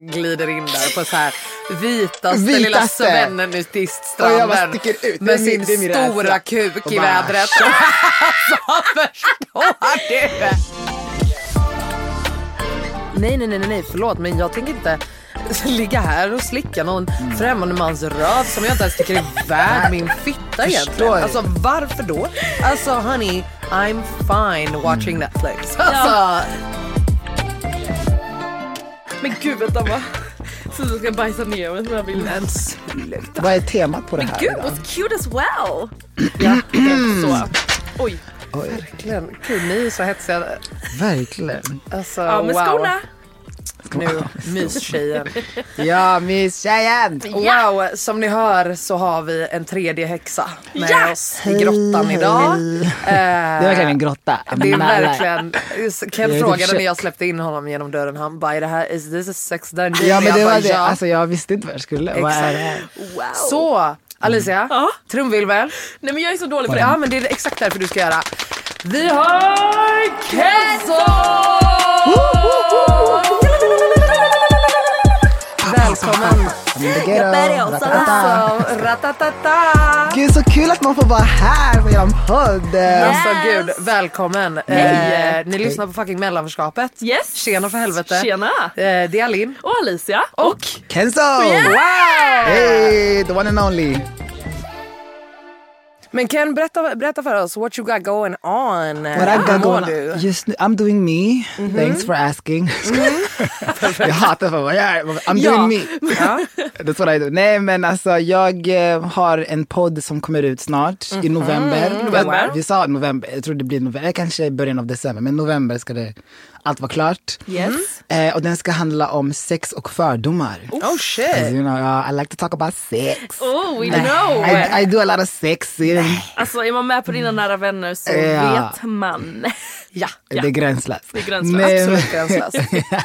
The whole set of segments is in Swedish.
Glider in där på så här vitaste, Vitaste. lilla bara. Det är med min- sin det är min stora rädsla. kuk Och i bara- vädret. alltså förstår du? Nej, nej, nej, nej, förlåt men jag tänker inte ligga här och slicka någon främmande mans röv som jag inte ens tycker är värd min fitta egentligen. Alltså varför då? Alltså honey, I'm fine watching Netflix. Alltså, Men gud vänta va. Så jag ska bajsa ner mig som jag vill. men sluta. Vad är temat på det här Gud idag? what's cute as well. Ja, så. Oj. Verkligen. Gud, ni är så hetsiga. Verkligen. Alltså, Ja men wow. skorna. Nu, mystjejen. Ja, mys-tjejen! Wow, som ni hör så har vi en tredje häxa med Ja! oss i grottan idag. Det är verkligen en grotta. Det är verkligen, Ken Jag frågade försöker- när jag släppte in honom genom dörren, han bara är det här, is this a sex dungeon? Ja men Jag det var det, alltså jag visste inte vad jag skulle. Vad är det här? Wow. Så Alicia, Ja. trumvirvel. Nej men jag är så dålig på det. Ja men det är exakt därför du ska göra. Vi har Kenzo! Välkommen! Alltså, ratatata! Gud så kul att man får vara här på eran podd. Alltså gud, välkommen. Eh, ni lyssnar på fucking mellanförskapet. Yes. Tjena för helvete. Tjena. Eh, det är Alin. Och Alicia. Och Kenzo! wow! Hey, the one and only. Men Ken, berätta, berätta för oss what you got going on. What I got going on? Just nu, I'm doing me. Thanks for asking. jag hatar för är. I'm Ja. doing me. That's what I do. Nej men alltså jag eh, har en podd som kommer ut snart i november. November. Vi sa november, jag tror det blir november, kanske i början av december. Men november ska det allt vara klart. Yes. Eh, och den ska handla om sex och fördomar. Oh 'Cause, shit. You know, uh, I like to talk about sex. Oh we know. I, I do a lot of sex. Alltså är man med på dina nära vänner så Ja. vet man. Ja. Det är gränslöst. Det är gränslöst. Men- Absolut gränslöst.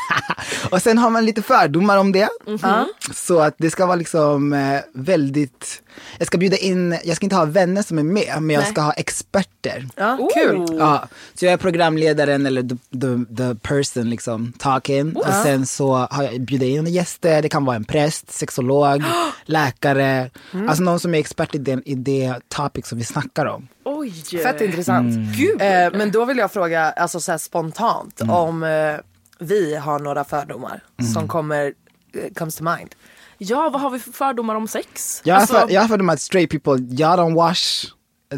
och sen har man lite fördomar om det. Mhm. Så att det ska vara liksom eh, väldigt, jag ska bjuda in, jag ska inte ha vänner som är med, men jag ska ha experter. Ja, kul. Ja, så jag är programledaren eller the, the, the person liksom talking. Och sen så har jag bjudit in gäster, det kan vara en präst, sexolog, läkare. Mm. Alltså någon som är expert i, den, i det topic som vi snackar om. Oj. Fett intressant. Mm. Gud. Eh, men då vill jag fråga, alltså så här spontant, om eh, vi har några fördomar Mm. som kommer, eh, comes to mind. Ja vad har vi för fördomar om sex? Jag har Alltså, för, jag har för dem att straight people, y'all don't wash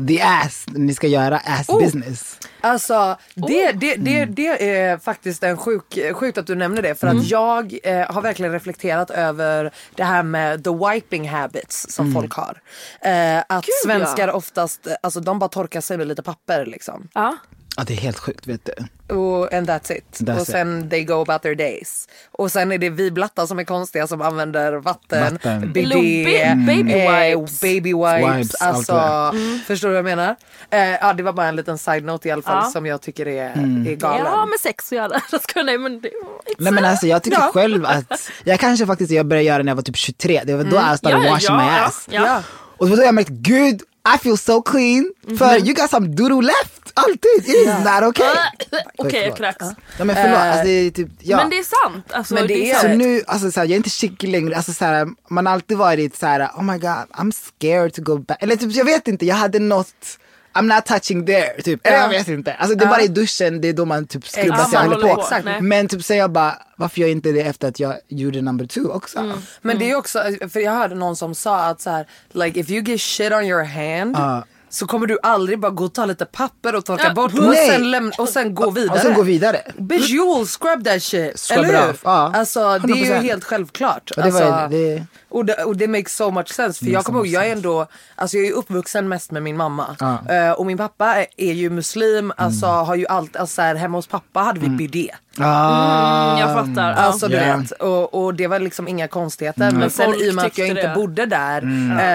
the ass, ni ska göra ass Oh. business. Alltså det, Oh. det, det, Mm. det är faktiskt en sjuk, sjukt att du nämner det för att jag eh, har verkligen reflekterat över det här med the wiping habits som Mm. folk har. Eh, att Gud, svenskar ja. oftast, alltså de bara torkar sig med lite papper liksom. Ja. Ja, det är helt sjukt vet du. och, and that's it. That's och sen they go about their days. Och sen är det vi blattar som är konstiga som använder vatten, Vatten. bidé, Lo- baby eh, wipes. baby wipes. Wipes, allt alltså, det förstår du vad jag menar? Eh, ja, det var bara en liten side-note i alla fall Ja. som jag tycker är, Mm. är galen. Ja med sex och göra. Jag nej men det Nej men alltså jag tycker själv att, jag kanske faktiskt jag började göra när jag var typ 23, det var då I started Ja, washing ja, my ja, ass. ja. Ja. Och då jag märkte, gud I feel so clean, för you got some doodoo left, alltid, it is not okay. Okej jag kräks. Men förlåt, alltså det är typ, ja. Men det är sant. Alltså, Men det är Så nu, alltså såhär, jag är inte chickig längre, alltså såhär, man har alltid varit såhär, oh my god, I'm scared to go back. Eller typ, jag vet inte, jag hade något, I'm not touching there, typ. Eller jag vet inte. Alltså det är bara i duschen, det är då man typ skrubbar sig och håller på. Nej. Men typ säger jag bara, varför gör jag inte det efter att jag gjorde number two också? Men det är också, för jag hörde någon som sa att så här, like if you get shit on your hand Ja. Så kommer du aldrig bara gå och ta lite papper och torka Ja. bort och Nej. sen, lämna, och sen gå vidare. Och sen gå vidare. Bitch you will scrub that shit. Scrub eller hur? ja. Alltså det är ju 100%. helt självklart. Och det var alltså, det- och, det, och det makes so much sense. För jag kommer ihåg, jag är ändå, alltså jag är uppvuxen mest med min mamma. Ja. Mm. Eh, och min pappa är, är ju muslim, alltså har ju allt, alltså här, hemma hos pappa hade vi bidé. Ah. Mm, jag fattar. Ja. Alltså du vet, och, och det var liksom inga konstigheter. Men sen Folk i och med att jag inte det. bodde där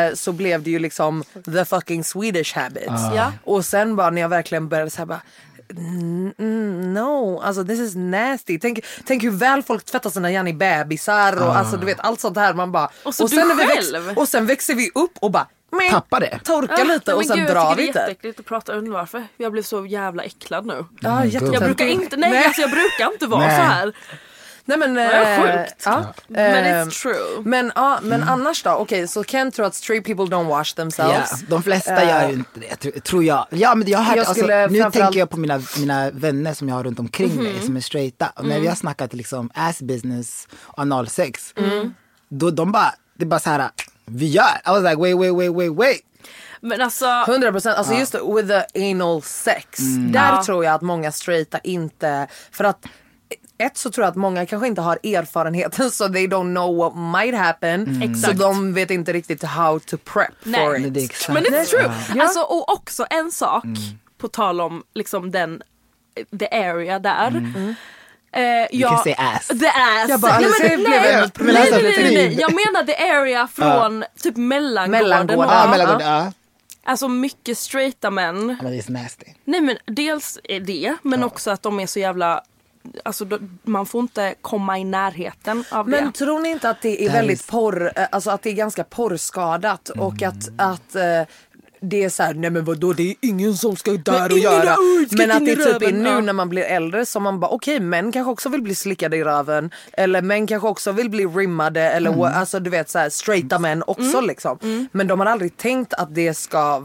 eh, så blev det ju liksom the fucking Swedish habits. Ja. Och sen bara när jag verkligen började såhär bara Mm, mm, no, alltså this is nasty. Tänk, tänk hur väl folk tvättar sina Janni bebisar och alltså du vet allt sånt här. Man bara, Och så du när vi själv. väx, och sen växer vi upp och bara meh, Tappar det. torkar Ja, lite och sen gud, drar jag tycker det är lite. jätteäckligt att prata undrar varför. Jag blev så jävla äcklad nu. Ja, Jag brukar inte, nej, Alltså, jag brukar inte vara Nej. så här. Nej men, är eh, sjukt. Ja, Men eh, it's true. Men, ja, men Mm. annars då? Okej, så Ken tror att straight people don't wash Ja, themselves. de flesta Eh, gör ju inte det, tr- tror jag. Ja, men jag har Jag alltså, skulle nu tänker jag på mina, mina vänner som jag har runt omkring Mhm. mig som är straighta. Och när vi har snackat liksom ass business och analsex, Mm. då de bara, det är bara så här, vi gör. I was like wait, wait, wait, wait, wait. Men alltså, 100 procent, alltså just det, with the anal sex. Mm. Där Ja. tror jag att många straighta inte, för att ett så tror jag att många kanske inte har erfarenheten så they don't know what might happen. Så Mm. Exakt. de vet inte riktigt how to prep Nej. for Men it. det men it's true. Ja. Alltså, och också en sak, på tal om liksom den, the area där. Eh, You jag, can say ass. The ass. Jag bara, nej, alltså, men, nej, en nej, Men nej, nej, nej, nej. typ. Jag menar the area från typ mellangården. Mellangården. Ja, Ja. mellangården, ja. Alltså mycket straighta män. Men det är så nasty. Nej men dels är det, men också att de är så jävla Alltså då, man får inte komma i närheten av Men det. tror ni inte att det är That väldigt is- porr, eh, alltså att det är ganska porrskadat och att, att eh, det är så här, nej men vadå det är ingen som ska där och göra. utskutt Men att det typ är nu när man blir äldre som man bara okej män kanske också vill bli slickade i röven. Eller män kanske också vill bli rimmade eller Mm. alltså du vet så här straighta män också liksom. Men de har aldrig tänkt att det ska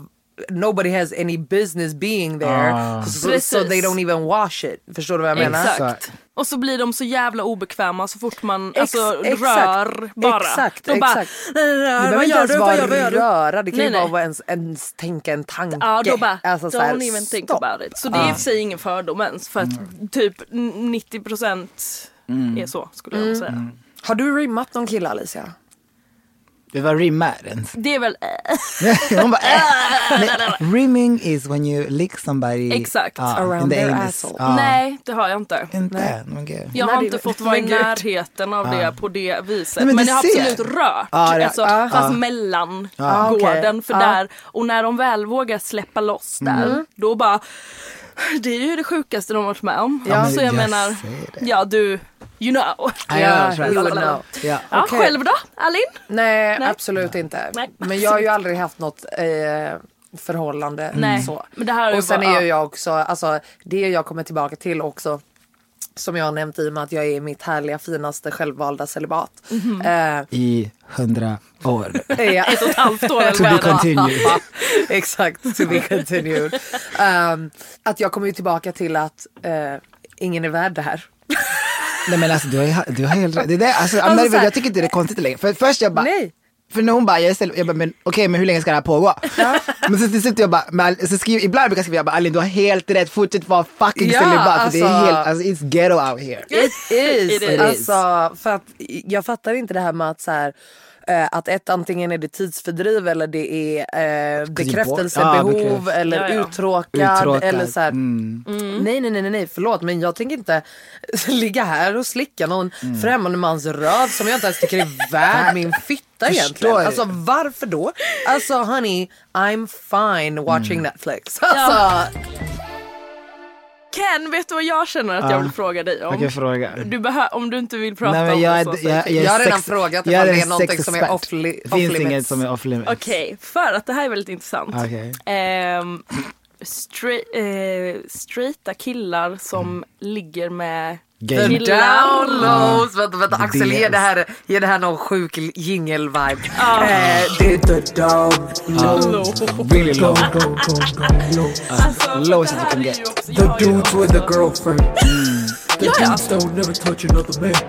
Nobody has any business being there. Ah. So, so they don't even wash it. Förstår du vad jag menar? Exakt. Exakt. Och så blir de så jävla obekväma så fort man Ex- alltså, exakt. rör bara. Exakt, de bara, exakt. "Rör, Det vad gör du, vad gör, du? röra, det kan Nej, ju bara nej. vara ens, ens tänka en tanke. Ja då bara, Alltså så här, don't even think stopp. about it. Så det är i och för sig ingen fördom ens för att typ 90% är så skulle jag säga. Har du rimmat någon kille Alicia? Det var rimmar ens. Det är väl, äh, Hon bara, äh. Nej, Rimming is when you lick somebody Exakt. ja, Around the their anus. asshole. Ja. nej det har jag inte. Inte? Men gud. Jag Nej, har inte fått vara i men närheten av det på det viset. Nej, men men, jag har ser. absolut rört. Ja, det- alltså, ja. fast Ja. mellan Ja, okej. gården. För Ja. där, och när de väl vågar släppa loss där, då bara det är ju det sjukaste de varit med om. Ja, men så jag, jag menar, ja du, you know. Ja, Ja, jag tror you know. Ja. Ja, Okej. Själv då, Alin? Nej, Nej. absolut inte. Nej, Men jag har ju aldrig haft något eh, förhållande. Nej, Så. men det här är ju Och sen bara- är ju ja. jag också, alltså det jag kommer tillbaka till också som jag har nämnt i och med att jag är i mitt härliga finaste självvalda celibat. Mhm. Eh, I hundra år. ja. Ett och ett halvt år eller To be continued. Exakt, to be continued. Um, att jag kommer ju tillbaka till att eh, ingen är värd det här. Nej men alltså du har, du har helt rätt. Det där, alltså, Alltså, alltså, jag tycker inte det är konstigt längre. För först jag bara, Nej. för när hon bara, jag, är ställ, jag bara, men okej men hur länge ska det här pågå? Men så till slut jag bara, men, så skriver, ibland brukar jag skriva, jag bara, Alin du har helt rätt, fortsätt vara fucking Ja, celibat. För det är alltså- helt, alltså it's ghetto out here. It is. It is. Alltså, för att jag fattar inte det här med att så här, att ett antingen är det tidsfördriv eller det är eh, Ja, bekräftelsebehov bekräft- eller Ja, ja. uttråkad, Uttråkad, eller så här, mm. Nej nej nej nej nej förlåt men jag tänker inte ligga här och slicka någon Mm. främmande mans röv som jag inte ens tycker är värd min fitta egentligen. Alltså varför då? Alltså honey I'm fine watching Mm. Netflix. Alltså, Ken, vet du vad jag känner att jag vill fråga dig om? Vilken fråga? Du behö- om du inte vill prata Nej, men om jag, det så jag, jag, är Jag har redan sex- frågat jag är det är någonting som är off li- off finns limits. inget som är off limits. Okej, för att det här är väldigt intressant. Okej. Ehm, stra- eh, straighta killar som ligger med Gay. The downloads. Vänta, vänta. Axel ge det här, ge det här någon sjuk jingel-vibe. Eh, det är the downloads. Really low. As low as you can get. The dudes with the girlfriend. Ja,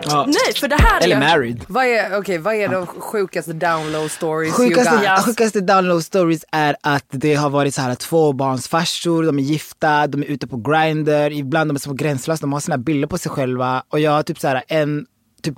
ja. Nej, för det här Eller är... married. Vad är, okay, vad är de sjukaste download stories you Sjukaste, got? Yes. sjukaste download stories är att det har varit så här tvåbarnsfarsor, de är gifta, de är ute på Grindr, ibland de är så gränslösa, de har sina bilder på sig själva och jag har typ så här en, typ,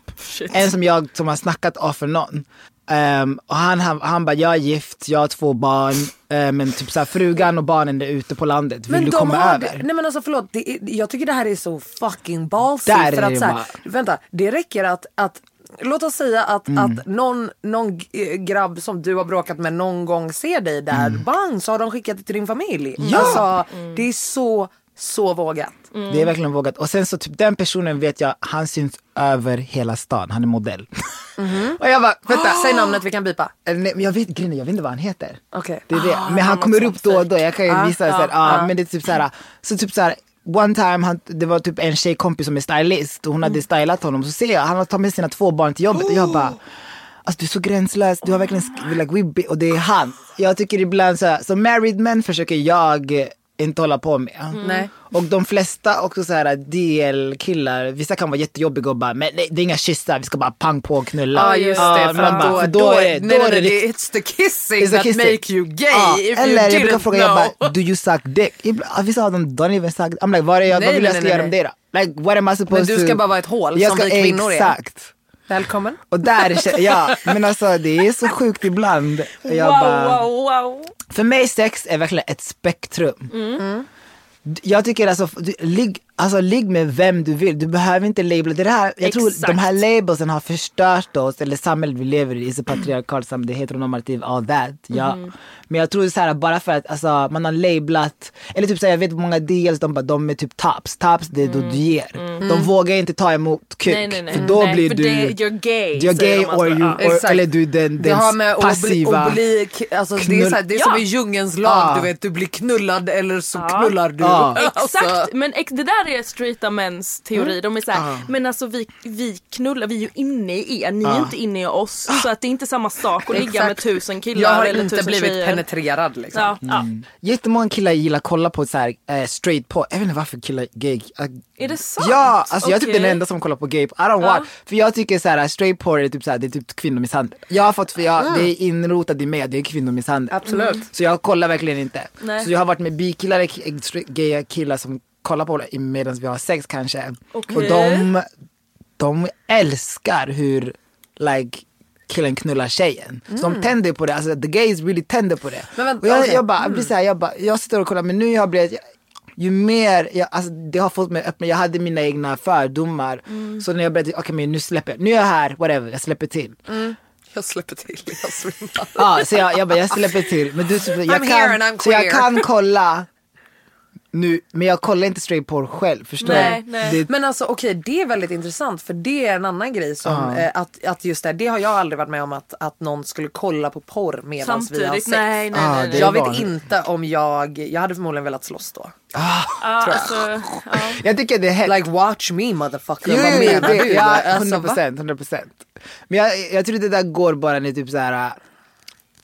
en som jag som har snackat off and on. Um, och han, han, han bara, jag är gift, jag har två barn, men typ så här, frugan och barnen är ute på landet, vill Men du komma har, över? nej men alltså förlåt, det är, jag tycker det här är så fucking ballsy. Där för är att, det så här, bara- Vänta, det räcker att, att Låt oss säga att, Mm. att någon, någon eh, grabb som du har bråkat med någon gång ser dig där, Mm. bang så har de skickat det till din familj. Alltså, det är så, så vågat. Det är verkligen vågat. Och sen så typ den personen vet jag, han syns över hela stan, han är modell. och jag bara, vänta. Säg namnet vi kan bipa. Nej, men jag vet, grejen jag vet inte vad han heter. Okej. Det är det. Ah, men han kommer upp då och då, jag kan ju Ah, visa såhär, ah, men det är typ såhär, så typ såhär One time, han, det var typ en tjejkompis som är stylist och hon Mm. hade stylat honom. Så ser jag, han har tagit med sina två barn till jobbet och jag Oh. bara Alltså du är så gränslös, du har verkligen, sk- like, we be, och det är han. Jag tycker ibland så här, så married men försöker jag eh, inte hålla på med. Mm. Och de flesta också så här DL-killar, vissa kan vara jättejobbiga och bara, men nej, det är inga kyssar, vi ska bara pang på och knulla. Ja just det, men för man bara, då, för då, är, då nej, är det nej, it's the kissing It's the that kissing. make you gay Ja, if eller you jag brukar fråga, jag bara, do you suck dick? Vissa av dem don't even suck I'm like, vad, är jag, Nej, vad vill jag ska göra med det då? Like, what am I supposed Men du to... ska bara vara ett hål jag som ska, vi kvinnor är. Exakt. Välkommen. Och där, ja, men alltså det är så sjukt ibland. Jag wow, bara, wow, wow. För mig sex är verkligen ett spektrum. Mm. Jag tycker alltså, ligg, alltså, ligg med vem du vill. Du behöver inte labla. Det här, jag tror Exakt. de här labelsen har förstört oss, eller samhället vi lever i, a patriarkalt samhälle, heteronormativ, all that. Ja. Mm-hmm. Men jag tror så här, bara för att alltså, man har lablat, eller typ så här, jag vet många deals, de, bara, de är typ tops. Tops det är då du ger. De vågar inte ta emot kuk. Mm. Nej, nej, nej. För då nej, blir för du... det, you're gay. You're gay de alltid. or you, or, Exakt. eller du den, Det den har med passiva. att bli alltså det är, så här, det är Ja. som i djungelns lag, Ja. du vet du blir knullad eller så knullar du. Alltså, Exakt, men ex- det där är straighta mäns teori. De är såhär, men alltså vi, vi knullar, vi är ju inne i er, ni är inte inne i oss. Så att det är inte samma sak att ligga med tusen killar jag har eller inte tusen blivit tjejer. penetrerad liksom. Ja, ja. Jättemånga killar gillar att kolla på så här, eh, straight porn. Jag vet inte varför killar gay. äh, Är det sant? Ja, alltså jag är typ den enda som kollar på gay. I don't want. För jag tycker så här, straight porn är typ så här, det är typ kvinnomisshandel. Jag har fått, för jag, det är inrotat i mig att det är kvinnomisshandel. Absolut. Så jag kollar verkligen inte. Nej. Så jag har varit med bikillar, straight- gaya killar som kollar på medan vi har sex kanske. Okej. Och de, de älskar hur like killen knullar tjejen. Så de tänder på det, alltså the gays really tänder på det. Men vänta, och jag, jag bara, jag blir så här, jag, bara, jag sitter och kollar men nu har jag blivit ju mer, jag, alltså, det har fått mig öppna, jag hade mina egna fördomar. Så när jag började, okej men nu släpper jag, nu är jag här, whatever, jag släpper till. Jag släpper till, jag svimmar. Ja, så jag, jag bara, jag släpper till. Men du, jag I'm here and kan, I'm så jag queer. kan kolla nu, men jag kollar inte straight porn själv, förstår Nej, du? nej. Det, Men alltså okej, det är väldigt intressant för det är en annan grej som eh, att, att just det, det har jag aldrig varit med om att, att någon skulle kolla på porr medan vi har sex. nej nej Ah, nej. Jag vet vanligt. inte om jag, jag hade förmodligen velat slåss då. Ja, alltså, ja. jag tycker det är hett. Like watch me motherfucker, Jo, vad menar det, du? Ja, Alltså, 100 va? procent, 100 procent. Men jag, jag tror det där går bara när typ så här.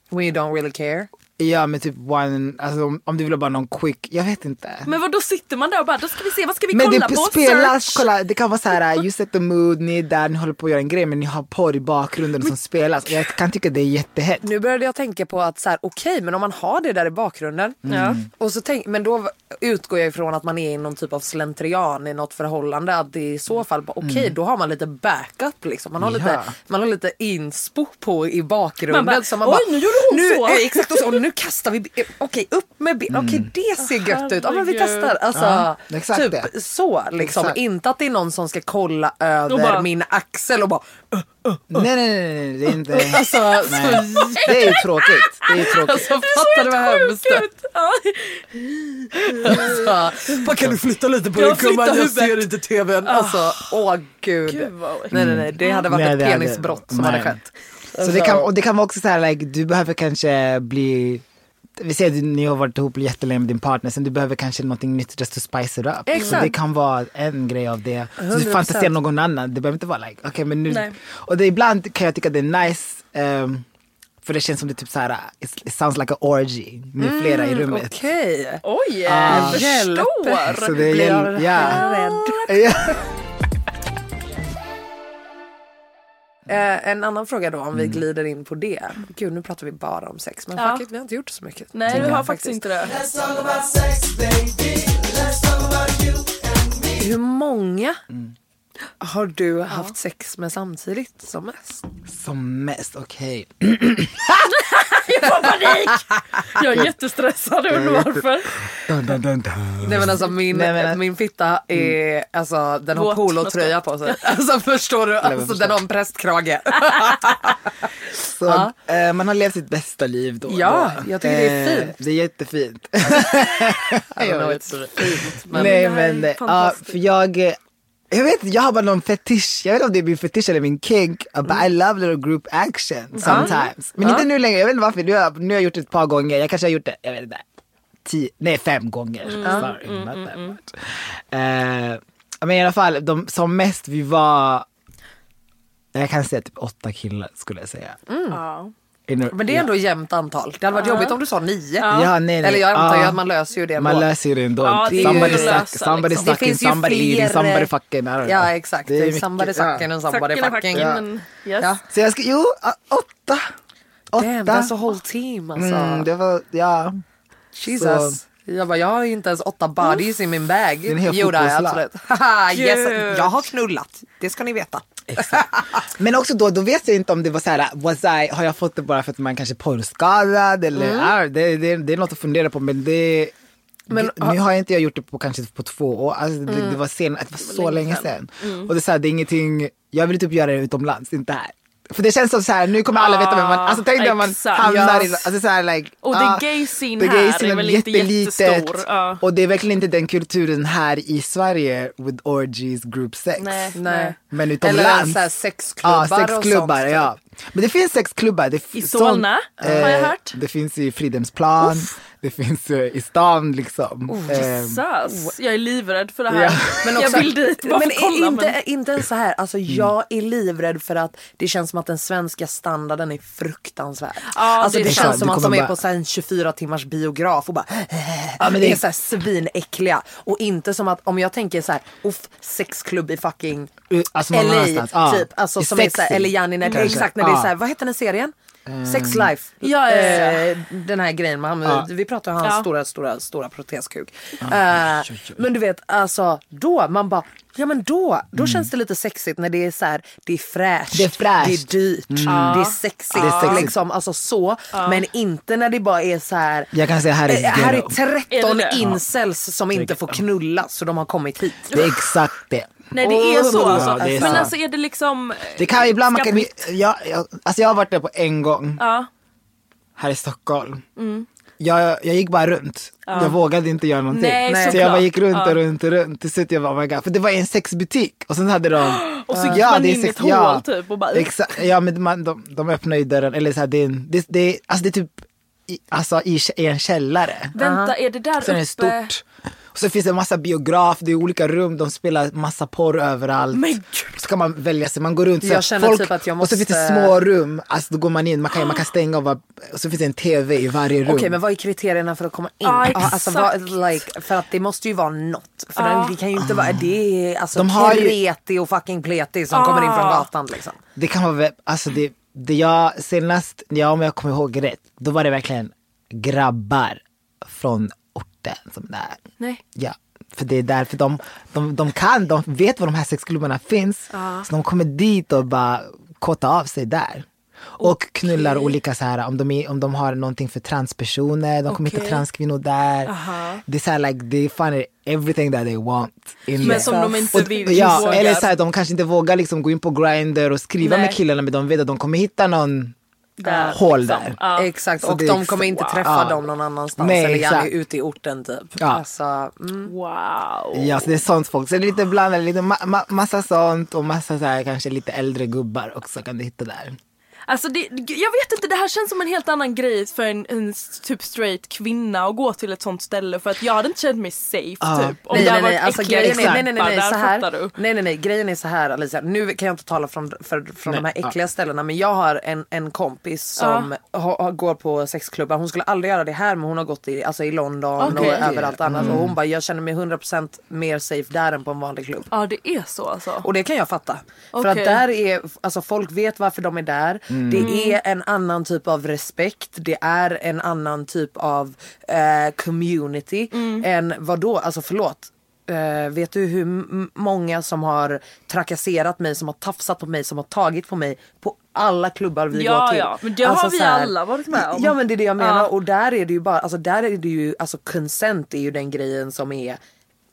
When you don't really care. Ja men typ one, alltså om, om du vill ha bara någon quick, jag vet inte. Men vad då sitter man där och bara, då ska vi se, vad ska vi Men kolla det på? spelas, Search. kolla det kan vara så här, you set the mood, ni är där, ni håller på att göra en grej men ni har porr i bakgrunden som spelas. Jag kan tycka det är jättehett. Nu började jag tänka på att så här, okej men om man har det där i bakgrunden. Ja. Och så tänk, men då utgår jag ifrån att man är i någon typ av slentrian i något förhållande. Att det i så fall, bara, okej då har man lite backup liksom. Man har, lite, Ja. man har lite inspo på i bakgrunden. Man bara, så man "Oj, nu gjorde hon nu, så." eh, Exakt och så, och nu kastar vi, eh, okej upp med ben, okej det ser gött ut. Ja men vi testar. Alltså, Ja, exakt typ det. så liksom. Exakt. Inte att det är någon som ska kolla över bara- min axel och bara Nej nej nej, nej det är inte, alltså, nej. så det är ju tråkigt. Det är tråkigt. Alltså fattar du vad hemskt ja. Alltså, kan du flytta lite på din gumman? Jag ser inte tvn. Alltså, åh gud. Gud, vad- Nej nej nej, det hade varit Nej, ett det hade- penisbrott som nej. hade skett. Så det kan, och det kan vara också så här, like, du behöver kanske bli vi säger att ni har varit ihop jättelänge med din partner, sen du behöver kanske någonting nytt just to spice it up. Exakt. Så det kan vara en grej av det. Så du 100%. fantiserar någon annan, det behöver inte vara like, okej men nu. Nej. Och det, ibland kan jag tycka det är nice, ehm, för det känns som det typ så här, it, sounds like a orgy med flera i rummet. Okej. Oj, Ah. jag förstår. Så det Blir jag är, ja. rädd. Eh, en annan fråga då om vi glider in på det. Gud nu pratar vi bara om sex men Ja. it, vi har inte gjort så mycket. Nej, vi har faktiskt inte det. Hur många har du haft sex med samtidigt som mest? Som mest, okej. Jag får panik! Jag är jättestressad, jag undrar varför. Dun, dun, dun, dun. Nej men alltså min, Nej, men- min fitta är, alltså den har Våt. polotröja på sig. Alltså förstår du? Alltså den har en prästkrage. Så, eh, man har levt sitt bästa liv då. Ja, då. jag tycker det är fint. Det är jättefint. Know, it's fint, men Nej men, eh, ja, för jag, eh, jag vet inte, jag har bara någon fetisch, jag vet inte om det är min fetisch eller min kink, but I love little group action sometimes. Men inte nu längre, jag vet inte varför, nu har, jag- nu har jag gjort det ett par gånger, jag kanske har gjort det, jag vet inte, tio, nej fem gånger. Sorry, not that much. Eh, men i alla fall, de, som mest vi var, jag kan säga typ åtta killar skulle jag säga. Ja. Men det är ändå jämnt antal. Det hade varit jobbigt om du sa nio. Ja, nej, nej. Eller jag antar ju Ja. att man löser ju det Man ändå. löser ju det ändå. Ja, det somebody suck, somebody liksom. Det sucking, finns ju somebody fler- eating, somebody fucking. Don't know. Ja exakt, Det är mycket- somebody ja. sucking and somebody fucking. fucking, Ja. men yes. Ja. Så jag ska, jo, ah, åtta. Åtta. Damn, that's a whole team alltså. Mm, det var, ja. Jesus. Jag bara, jag har ju inte ens åtta bodies i min bag. Det är en hel Jo det har jag absolut. Yes, jag har knullat. Det ska ni veta. Men också då, då vet jag inte om det var så här, was I, har jag fått det bara för att man kanske är porrskadad eller, Mm. ah, det, det, det är något att fundera på men det Men det- nu har jag inte jag gjort det på kanske på två år, alltså, det, det var, sen, det var så länge sedan. Mm. Och det är, så här, det är ingenting, jag vill typ göra det utomlands, inte här. För det känns som så här, nu kommer alla veta vem man, alltså tänk dig om man hamnar i, Yes. alltså så här, like, Och the ah, gay scene the här gay är scene väl inte jättestor. Ja. Och det är verkligen inte den kulturen här i Sverige with orgies, group sex. Nej, Nej. Men Eller utomlands. så här sexklubbar Ja, sexklubbar, och sånt. ja. Men det finns sexklubbar. Det I Solna, sånt, har jag eh, hört. Det finns i Fridhemsplan, det finns eh, i stan liksom. Eh, Jesus, jag är livrädd för det här. Ja. Men jag också- vill dit bara men kolla. inte, men... inte ens så här, alltså jag är livrädd för att det känns som att den svenska standarden är fruktansvärd. Ja, alltså det det, känns som att de är bara- på så här en 24 timmars biograf och bara Ja, men det är så här svinäckliga. Och inte som att om jag tänker så här, uff, sexklubb i fucking alltså någon LA annanstans. Ja. typ. Alltså som är så sexy, eller Janni, kanske. exakt när det är Ja. så här, vad heter den serien? Sex Life. Ja, ja, ja. Eh, den här grejen med han, Ja. vi pratar om hans Ja. stora, stora, stora proteskuk. Eh, men du vet, alltså då, man bara, ja men då, då känns det lite sexigt när det är så här, det är fräscht, Det är fräscht. det är dyrt, det är sexigt. Det är sexigt. Liksom, alltså så. Men inte när det bara är så här, Jag kan säga här är eh, här är ghetto. 13 Är incels som inte får knulla så de har kommit hit. Det är exakt det. Nej det är så Ja, alltså. det är men så. alltså är det liksom... Det kan ibland man kan, jag, jag, alltså jag har varit där på en gång Ja. här i Stockholm. Jag, jag gick bara runt. Jag vågade inte göra någonting. Nej, så jag bara gick runt Ja. och runt och runt. Till slut jag bara, oh my God. För det var en sexbutik och sen hade de Och så gick man in i ett hål typ och bara... Exakt, ja men man, de, de öppnar ju dörren, eller så här, det, är en- det, det, alltså det är typ i, alltså i, i en källare. Vänta, är det där Så den uppe? är stort. Och så finns det en massa biograf, det är olika rum, de spelar massa porr överallt. Men gud. Så kan man välja sig, man går runt så Jag känner typ att jag Och så finns det måste- små rum, alltså då går man in, man kan, man kan stänga och, bara, och så finns det en tv i varje rum. Okej men vad är kriterierna för att komma in? Ja, alltså, vad, exakt. like, för att det måste ju vara något. För den, det kan ju inte vara, det är alltså De har ju- kreti och fucking pleti som kommer in från gatan liksom. Det kan vara, alltså det, det jag senast, ja om jag kommer ihåg rätt, då var det verkligen grabbar från orten som där. Nej. Ja, för det är därför de, de, de kan, de vet var de här sexklubbarna finns. Så de kommer dit och bara kåta av sig där. Och knullar olika så här, om de, är, om de har någonting för transpersoner, de kommer hitta Okej. transkvinnor där. Det är så här, like, they find everything that they want. In Men som de inte Och- vill Ja, vågar. eller så här, de kanske inte vågar liksom gå in på Grindr och skriva Nej. med killarna men de vet att de kommer hitta någon Där, hål liksom. där. Ja. Exakt Så och de ex- kommer inte wow. träffa Ja. dem någon annanstans Nej, eller gärna ute i orten typ. Ja. Alltså, mm. Wow. Ja, så det är sånt folk. Så det är lite blandat, lite ma- ma- massa sånt och massa så här, kanske lite äldre gubbar också kan du hitta där. Alltså det, jag vet inte, det här känns som en helt annan grej för en, en typ straight kvinna att gå till ett sånt ställe för att jag hade inte känt mig safe Ja. typ. Om Nej det nej nej, alltså, grejen är, nej, nej, nej, nej, så här, nej nej nej, grejen är så här Alicia, nu kan jag inte tala från, för, från de här äckliga ställena men jag har en, en kompis som ha, ha, går på sexklubbar, hon skulle aldrig göra det här men hon har gått i, alltså, i London Okej. och överallt annars Mm. och hon bara jag känner mig 100% mer safe där än på en vanlig klubb. Ja det är så alltså. Och det kan jag fatta. För Okej. att där är, alltså folk vet varför de är där. Mm. Det är en annan typ av respekt. Det är en annan typ av eh, community. Än vad då? alltså förlåt. Eh, vet du hur många som har trakasserat mig, som har tafsat på mig, som har tagit på mig på alla klubbar vi Ja, går till. ja, men det har vi här- alla varit med om. Ja men det är det jag menar Ja. och där är det ju bara, alltså där är det ju, alltså consent är ju den grejen som är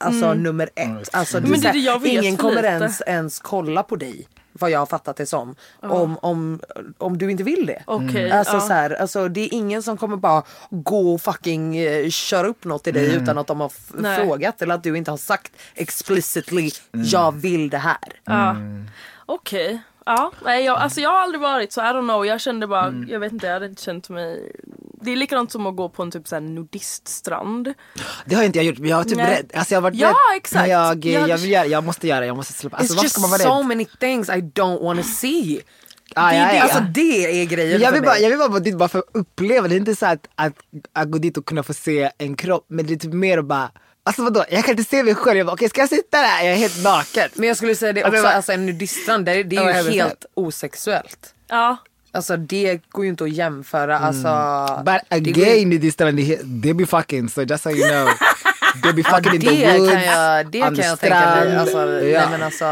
Alltså nummer ett. Alltså, det Mm. Det det ingen kommer ens, ens kolla på dig. Vad jag har fattat det som. Om, om, om du inte vill det. Okej, Alltså, ja. så här, alltså, det är ingen som kommer bara gå och fucking eh, köra upp något i dig utan att de har Nej. frågat eller att du inte har sagt explicitly jag vill det här. Ja. Okej. Ja, nej, jag, alltså jag har aldrig varit så I don't know. Jag kände bara, Mm. jag vet inte, jag hade inte känt mig Det är likadant som att gå på en typ såhär nudiststrand. Det har inte jag gjort, men jag har typ Nej. rädd. Alltså jag har varit Ja, rädd. exakt. Jag, Jag jag, vill göra, jag måste göra, jag måste släppa. Alltså It's just ska man vara so rädd? many things I don't wanna see. Ah, det, ja, är det, ja. Alltså det är grejen jag för vill, bara, mig. jag vill bara vara dit bara för att uppleva det. är inte så att, att, att gå dit och kunna få se en kropp. Men det är typ mer att bara, alltså vadå? Jag kan inte se mig själv. Jag bara, okej ska jag sitta där? Jag är helt naken. Men jag skulle säga det också, alltså en nudiststrand det, det är ju vet helt osexuellt. Ja. Alltså det går ju inte att jämföra. Alltså, Mm. But a det går gay ju- they, they be fucking, so just so you know. Ja, fucking in det the woods, kan jag, det kan jag tänka mig. Alltså, Ja. nej, men alltså,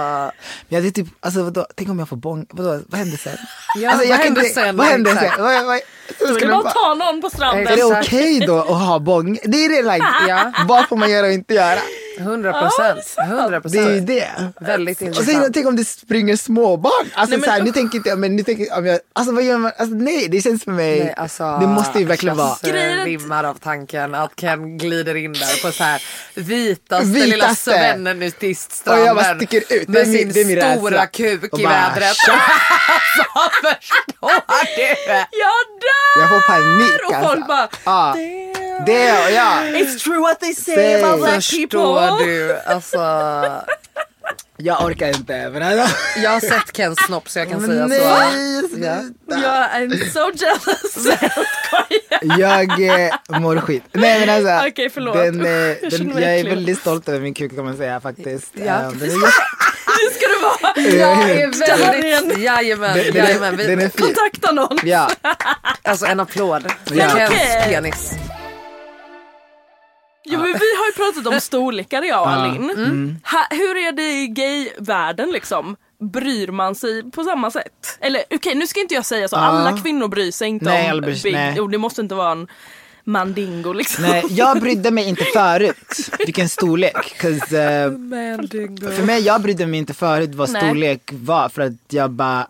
Ja, det är typ, alltså vadå, tänk om jag får bång, vadå, vad händer sen? Ja, alltså, vad händer inte- sen? Vad händer sen? Vad, vad, Då ska bara- ta någon på stranden. är det okej då att ha bång? Det är det like, Ja. vad får man göra och inte göra? 100 procent. 100 Det är ju det. Väldigt Och intressant. sen tänk om det springer småbarn. Alltså Nej, men- så här, nu tänker inte jag, men nu tänker jag, om jag, alltså vad gör man? Alltså nej, det känns för mig, Nej, alltså, det måste ju verkligen vara. jag rimmar av tanken att Ken glider in där på så här vitaste, Vitaste. lilla svennen Och nudiststranden. jag bara sticker ut. Det är Med min- sin min stora rädsla. kuk Och i bara, vädret. alltså förstår du? Jag dör! Jag får panik Och alltså. folk bara, Ja, det och ja. It's true what they say about black Förstår du? Alltså, Jag orkar inte. Men alltså, jag har sett Kens snopp så jag kan säga nej, så. Ja. sluta. Jag är so jealous. Jag eh, mår skit. Nej men alltså. Okej, förlåt. Den, eh, Jag den, jag är väldigt stolt över min kuk kan man säga faktiskt. Ja. Eh, Den är, Det ska det vara. Jag är väldigt, jajamän, den, jajamän. den är Vi, fin. Kontakta någon. Ja. alltså en applåd Ja. Kens penis. Jo, men vi har ju pratat om storlekar jag och Ja. Alin. Ha, hur är det i gayvärlden liksom? Bryr man sig på samma sätt? Eller okej nu ska inte jag säga så, alla kvinnor bryr sig inte Nej, om bryr big, nej. och det måste inte vara en mandingo liksom. Nej, jag brydde mig inte förut vilken storlek. 'cause, eh, för mig, jag brydde mig inte förut vad Nej. storlek var för att jag bara,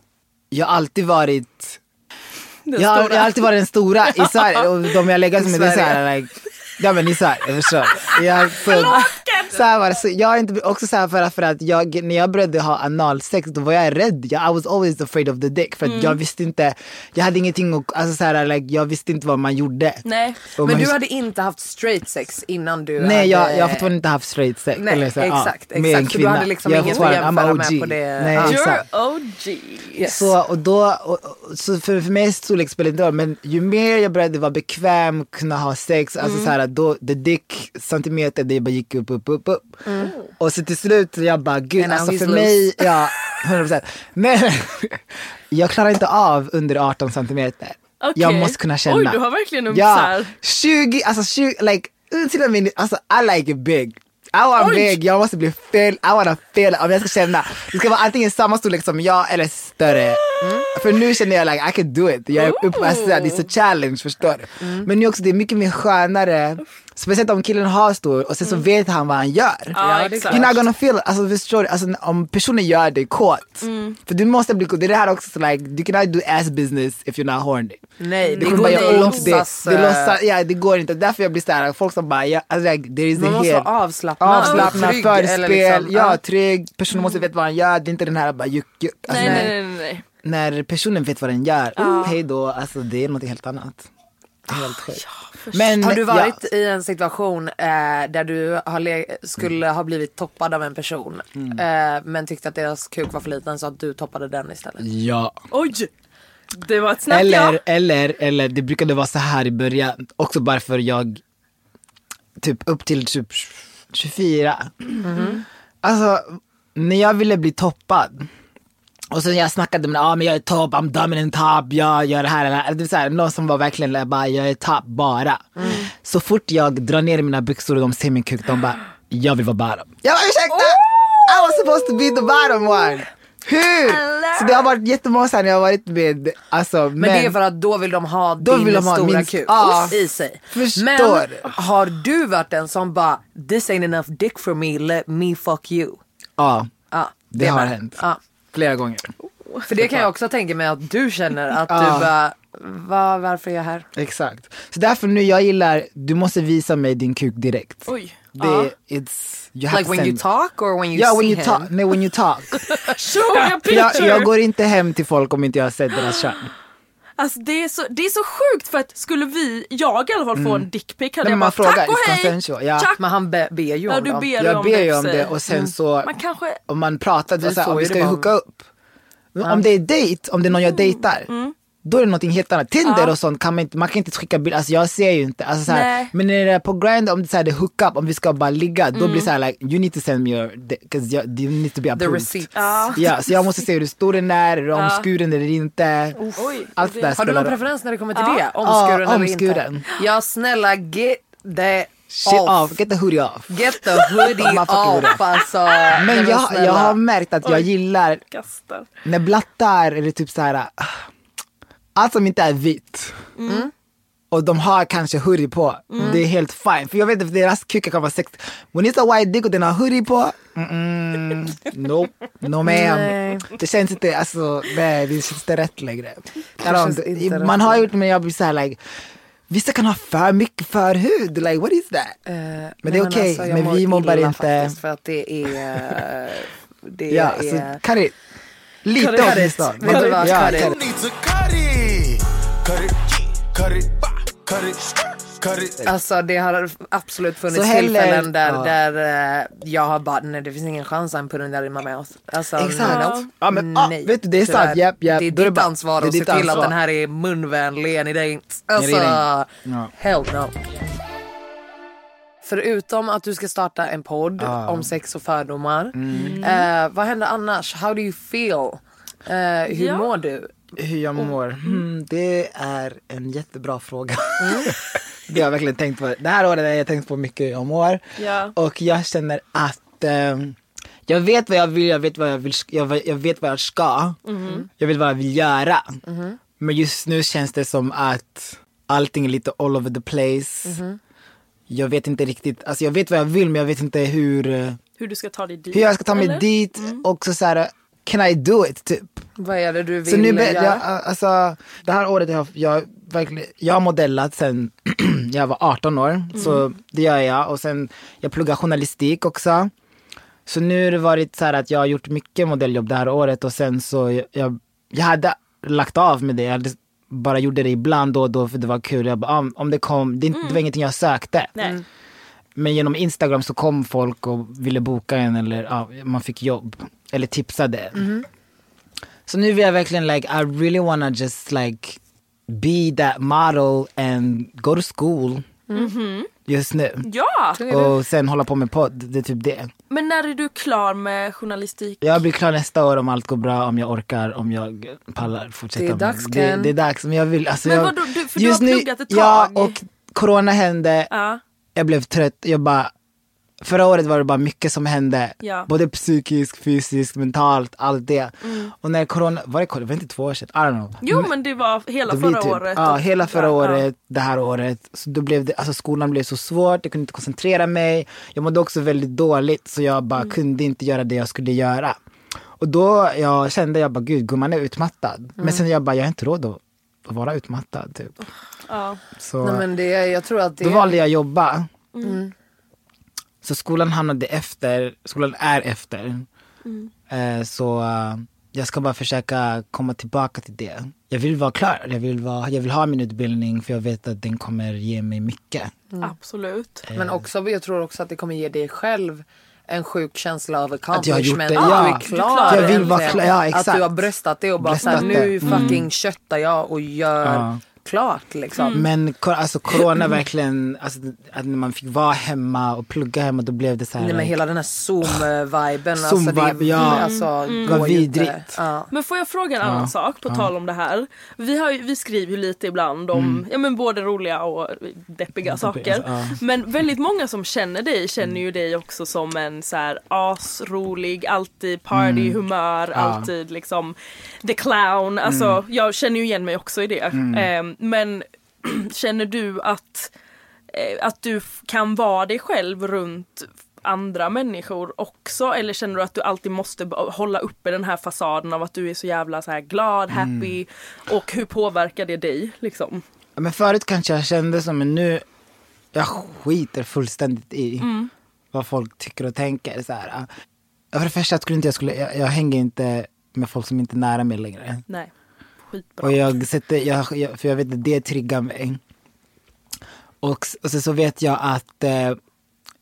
jag har alltid varit Den jag, har- jag har alltid varit den stora i Sverige och de jag legat med det är så här, like, Ja men ni så här, jag förstår. Jag, så, så här var det. Så jag är inte, också så här för att, för att jag, när jag började ha analsex då var jag rädd. Jag, I was always afraid of the dick. För att jag visste inte, jag hade ingenting att, alltså så här, like, jag visste inte vad man gjorde. Nej. Och Men man- du hade inte haft straight sex innan du Nej hade... jag, jag har fortfarande inte haft straight sex. Nej, eller så, här, exakt, ja, med exakt. en Så du kvinna. hade liksom Jag är inget att jämföra med på det. Nej, exakt. You're OG. Yes. Så, och då, och, och, så för, för mig storlek spelar inte roll men ju mer jag började vara bekväm, kunna ha sex, alltså Mm. så här, då, the dick centimeter det bara gick upp, upp, upp, upp. Och så till slut jag bara gud Mm. And alltså he's för mig, ja 100% Men jag klarar inte av under 18 centimeter. Jag Okej. måste kunna känna. Oj, du har verkligen en Ja, här- 20, alltså 20, like till och med, alltså I like it big. I want Oj. big, jag måste bli fel, I wanna feel it. om jag ska känna. Det ska vara antingen samma storlek som jag eller större. Mm. För nu känner jag like I can do it. Jag är alltså, det är så challenge förstår du. Mm. Men nu också det är mycket mer skönare. Speciellt om killen har stor och sen så vet han vad han gör. Mm. Ja, exakt. You're not gonna feel. Alltså, förstår du? Alltså, om personen gör dig kåt. Mm. För du måste bli kåt. Det är det här också, så, like, you cannot do ass business if you're not horny. Nej, det Det går inte ont. Det, låtsas... det, eh, låtsas, ja, det går inte. Därför jag blir såhär, folk som bara, ja, alltså, like, there is Man a måste vara avslappnad. avslappnad, trygg, förspel, eller liksom, ja, ja. trygg. Personen måste veta vad han gör. Det är inte den här bara juck, juck. Alltså, Nej, när, nej, nej, nej. när personen vet vad den gör, oh, hej då, alltså det är något helt annat. Helt sjukt. Men, Har du varit ja, i en situation eh, där du skulle ha blivit toppad av en person Mm. eh, men tyckte att deras kuk var för liten så att du toppade den istället? ja. Oj! Det var ett snabbt Eller, ja. eller, eller det brukade vara så här i början, också bara för jag, typ upp till typ 24. Alltså, när jag ville bli toppad, och sen jag snackade med ah, men jag är topp, I'm dominant top, jag gör det här eller det. Det är så här, någon som var verkligen bara, jag är top bara. Så fort jag drar ner mina byxor och de ser min kuk, de bara, jag vill vara bottom. Jag bara ursäkta! I was supposed to be the bottom one. Hur? Så det har varit jättemånga när jag har varit med, alltså Men, det är för att då vill de ha Då din vill de ha stora min- kuk Ja. i sig. Förstår. Men har du varit den som bara this ain't enough dick for me, let me fuck you? Ja, Ja, det har med. hänt. Ja. Flera gånger. För det kan jag också tänka mig att du känner att Ja. du bara, Va, varför är jag här? Exakt. Så därför nu jag gillar, du måste visa mig din kuk direkt. Oj. Det, Ja. it's, you have Like to when you talk or when you Ja, see when you him? talk. Nej, when you talk. Show me a För jag, picture! jag går inte hem till folk om inte jag har sett deras kön. Alltså det är, så, det är så sjukt för att skulle vi, jag i alla fall få en dickpic hade Nej, jag men bara frågar, tack och hej! consensual, ja. Tack! Men han be, ber ju om Ja du dem. ber Jag om ber ju om så- det och sen så, Man kanske, om man pratar, så här, får om vi ska ju hooka upp. Om det är dejt, om det är någon jag dejtar. Då är det någonting helt annat. Tinder och sånt kan man inte, man kan inte skicka bilder, alltså jag ser ju inte. Alltså, så här, men när det är på Grindr, om det är, så här, det är hook up, om vi ska bara ligga, då blir det så här like, you need to send me your, because you need to be The approved. receipt. ja. Ja, så jag måste se hur stor den är, är omskuren eller inte. Oj, Allt det där Har du någon preferens när det kommer till Ja. det? Omskuren Ja, eller omskuren. inte? Ja snälla get the Shit off. off, get the hoodie off. Get the hoodie off alltså. Men jag, jag har märkt att jag gillar kastar. när blattar eller typ så här. Allt som inte är vitt. Mm. Och de har kanske hoodie på, det är helt fine. För jag vet att deras kukar kan vara sex. When it's a white dick och den har hoodie på, mm, nope, no ma'am. Det känns inte, alltså nej det känns inte rätt längre. inte man har gjort men jag blir såhär like, vissa kan ha för mycket förhud, like what is that? Eh, Men det är okej, alltså, jag men vi mobbar inte. Faktiskt, för att det är... eh, Det Ja, är... så lite åtminstone. Vet du vad. Alltså det har absolut funnits heller- tillfällen där, ja. där eh, jag har bara, nej det finns ingen chans I'm putting that in my mouth. Alltså, Exakt. Ja, men, ah, nej. vet du, det är sant. Japp, japp. Det är ditt ansvar att se till att den här är munvänlig. Alltså, hell no. Förutom att du ska starta en podd om sex och fördomar. Mm. Eh, vad händer annars? How do you feel? Eh, hur Ja. mår du? Hur jag mår? Hmm, det är en jättebra fråga. det har jag verkligen tänkt på. Det här året har jag tänkt på mycket hur jag mår. Ja. Och jag känner att ehm, jag vet vad jag vill, jag vet vad jag vill, jag, jag vet vad jag ska. Jag vet vad jag vill göra. Men just nu känns det som att allting är lite all over the place. Jag vet inte riktigt, alltså jag vet vad jag vill men jag vet inte hur, eh, Hur du ska ta dig dit. hur jag ska ta mig eller? dit och så, så här, can I do it typ? Vad är det du vill Så nu, göra? jag, alltså, det här året har jag, jag, verkligen, jag har modellat sen jag var 18 år. Så det gör jag. Och sen jag pluggar journalistik också. Så nu har det varit så här att jag har gjort mycket modelljobb det här året och sen så jag, jag, jag hade lagt av med det. Jag hade bara gjorde det ibland då och då för det var kul. Jag bara, ah, om det kom, det, det var ingenting jag sökte. Nej. Men genom Instagram så kom folk och ville boka en eller ja, man fick jobb. Eller tipsade. Så nu vill jag verkligen like, I really wanna just like be that model and go to school. Just nu. Ja! Och sen hålla på med podd, det är typ det. Men när är du klar med journalistik? Jag blir klar nästa år om allt går bra, om jag orkar, om jag pallar fortsätta. Det är med- dags, det, Ken. det är dags. Men jag vill, alltså Men jag, vadå, du- för du har pluggat ett Ja, tag. och corona hände. Ja. Jag blev trött. Jag bara, förra året var det bara mycket som hände. Ja. Både psykiskt, fysiskt, mentalt, allt det. Och när corona, var det, var det inte två år sedan? I don't know. Jo men det var hela Det förra typ- året. Ja, hela förra ja, året, det här året. Så då blev det, alltså skolan blev så svårt, jag kunde inte koncentrera mig. Jag mådde också väldigt dåligt så jag bara Mm. kunde inte göra det jag skulle göra. Och då jag kände jag bara, gud gumman är utmattad. Mm. Men sen jag bara, jag har inte råd att att vara utmattad. Typ. Ja. Så Nej, men det, jag tror att det då valde jag att jobba. Mm. Så skolan hamnade efter, skolan är efter. Mm. Eh, så eh, jag ska bara försöka komma tillbaka till det. Jag vill vara klar, jag vill, vara, jag vill ha min utbildning för jag vet att den kommer ge mig mycket. Absolut. Men också, jag tror också att det kommer ge dig själv en sjuk känsla av Att jag har gjort accomplishment. det, att ja. du är klar. Jag vill vara äntligen. klar, ja, Att du har bröstat det och bara såhär, nu. Mm. fucking köttar jag och gör Ja. Klart liksom. Men ko- alltså corona verkligen, alltså, att när man fick vara hemma och plugga hemma då blev det så här. Nej men hela den här zoom-viben. alltså, det, ja. alltså, Vad går ju inte. vidrigt. Ja. Men får jag fråga en annan sak på tal om det här? Vi, har, ju- vi skriver ju lite ibland om ja, men både roliga och deppiga saker. ja. Men väldigt många som känner dig känner ju dig också som en så här asrolig, alltid partyhumör, alltid liksom the clown. Alltså jag känner ju igen mig också i det. Ehm, men känner du att, eh, att du kan vara dig själv runt andra människor också? Eller känner du att du alltid måste hålla uppe den här fasaden av att du är så jävla så här glad, happy? Och hur påverkar det dig liksom? Men förut kanske jag kände som, men nu, jag skiter fullständigt i vad folk tycker och tänker. Så här. För det första skulle inte jag, skulle, jag, jag hänger inte med folk som inte är nära mig längre. Nej, skitbra. Och jag sätter, jag, jag, för jag vet att det triggar mig. Och, och så, så vet jag att eh,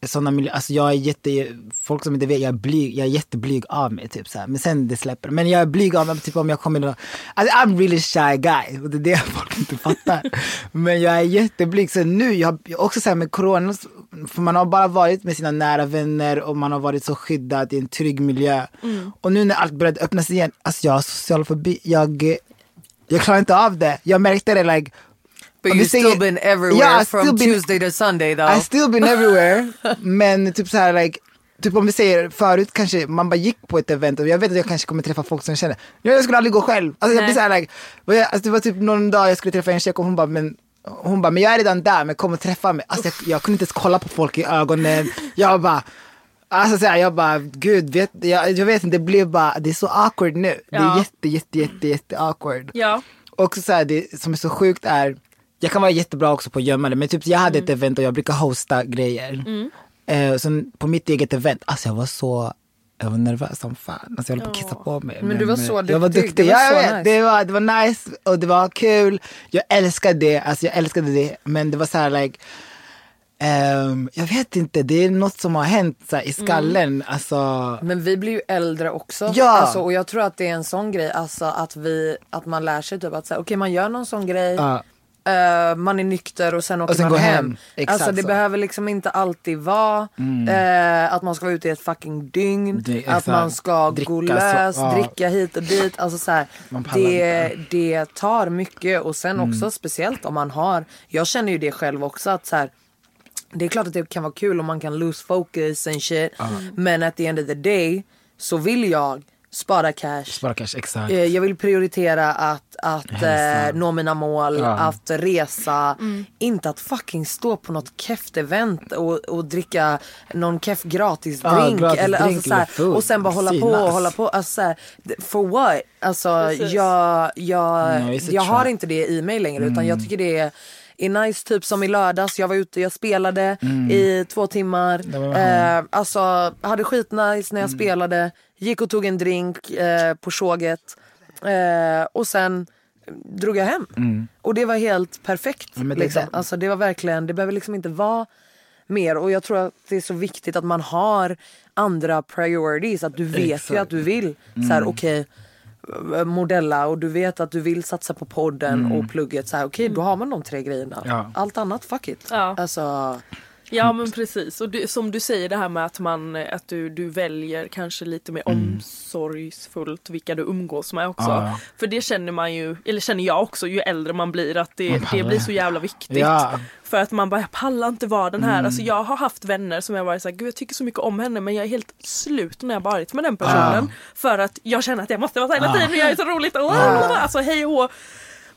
sådana miljöer, alltså jag är jätte, folk som inte vet, jag är blyg, jag är jätteblyg av mig typ så här. Men sen det släpper. Men jag är blyg av mig, typ om jag kommer, alltså I'm really shy guy. Och det är det folk inte fattar. Men jag är jätteblyg. Så nu, jag, också så här med corona, för man har bara varit med sina nära vänner och man har varit så skyddad i en trygg miljö. Och nu när allt började öppnas igen, alltså jag har social fobi, jag, jag klarar inte av det. Jag märkte det like But you've still been everywhere Ja, from been- Tuesday to Sunday though. I still been everywhere. men typ så här like, typ om vi säger förut kanske man bara gick på ett event och jag vet att jag kanske kommer träffa folk som känner, jag skulle aldrig gå själv. Alltså jag blir så här like, jag, alltså det var typ någon dag jag skulle träffa en tjej och hon bara, men hon bara, men jag är redan där, men kom och träffa mig. Alltså jag, jag kunde inte ens kolla på folk i ögonen. Jag bara, alltså så här, jag bara, gud, vet, jag, jag vet inte, det blev bara, det är så awkward nu. Det är Ja. jätte, jätte, jätte, jätte awkward. Ja, Och så här, det som är så sjukt är, jag kan vara jättebra också på att gömma det, men typ jag hade ett event och jag brukar hosta grejer. Eh, sen på mitt eget event, alltså jag var så, jag var nervös som fan. Alltså jag höll på att kissa på mig. Men du var eh, så Jag var duktig, duktig, det var ja, jag så vet. nice. Det, var, det var nice och det var kul. Jag älskade det, alltså jag älskade det. Men det var så här like, ehm, jag vet inte, det är något som har hänt så här, i skallen. Alltså, Men vi blir ju äldre också. Ja. Alltså, och jag tror att det är en sån grej, alltså att vi, att man lär sig typ att säga, okej man gör någon sån grej. ja. eh, man är nykter och sen åker sen man går hem. hem. Exakt alltså det så. behöver liksom inte alltid vara eh, att man ska vara ute i ett fucking dygn. Det- att man ska Dricka gå så- lös, ja. dricka hit och dit. Alltså så här, det, inte. det tar mycket och sen Mm. också speciellt om man har, jag känner ju det själv också att så här, det är klart att det kan vara kul om man kan lose focus and shit. Men at the end of the day så vill jag spara cash. Spara cash, exakt. Eh, Jag vill prioritera att, att eh, nå mina mål, Ja. att resa. Inte att fucking stå på något keft event och, och dricka någon keff gratis Ja, drink. gratis eller, drink alltså, eller och sen bara hålla på Synas. och hålla på. Alltså, for what? Alltså, Precis. jag, jag, No, jag har inte det i mig längre utan jag tycker det är är nice. Typ som i lördags, jag var ute, jag spelade Mm. i två timmar. Eh, alltså hade skitnice när jag Mm. spelade. Gick och tog en drink eh, på tåget. Eh, och sen drog jag hem. Och det var helt perfekt. Mm. men det liksom. Alltså det var verkligen, det behöver liksom inte vara mer. Och jag tror att det är så viktigt att man har andra priorities. Att du vet ju Exakt. att du vill. Så här, okej eh, modella och du vet att du vill satsa på podden och plugget. Så här, okej då har man de tre grejerna. Ja. Allt annat, fuck it. Ja. Alltså, Ja men precis och du, som du säger det här med att man att du, du väljer kanske lite mer omsorgsfullt vilka du umgås med också. Ja. För det känner man ju, eller känner jag också ju äldre man blir att det, Man det blir så jävla viktigt. Ja. För att man bara, jag pallar inte vara den här. Alltså jag har haft vänner som jag varit såhär, gud jag tycker så mycket om henne men jag är helt slut när jag varit med den personen. För att jag känner att jag måste vara så hela tiden, jag är så roligt. Alltså hej och.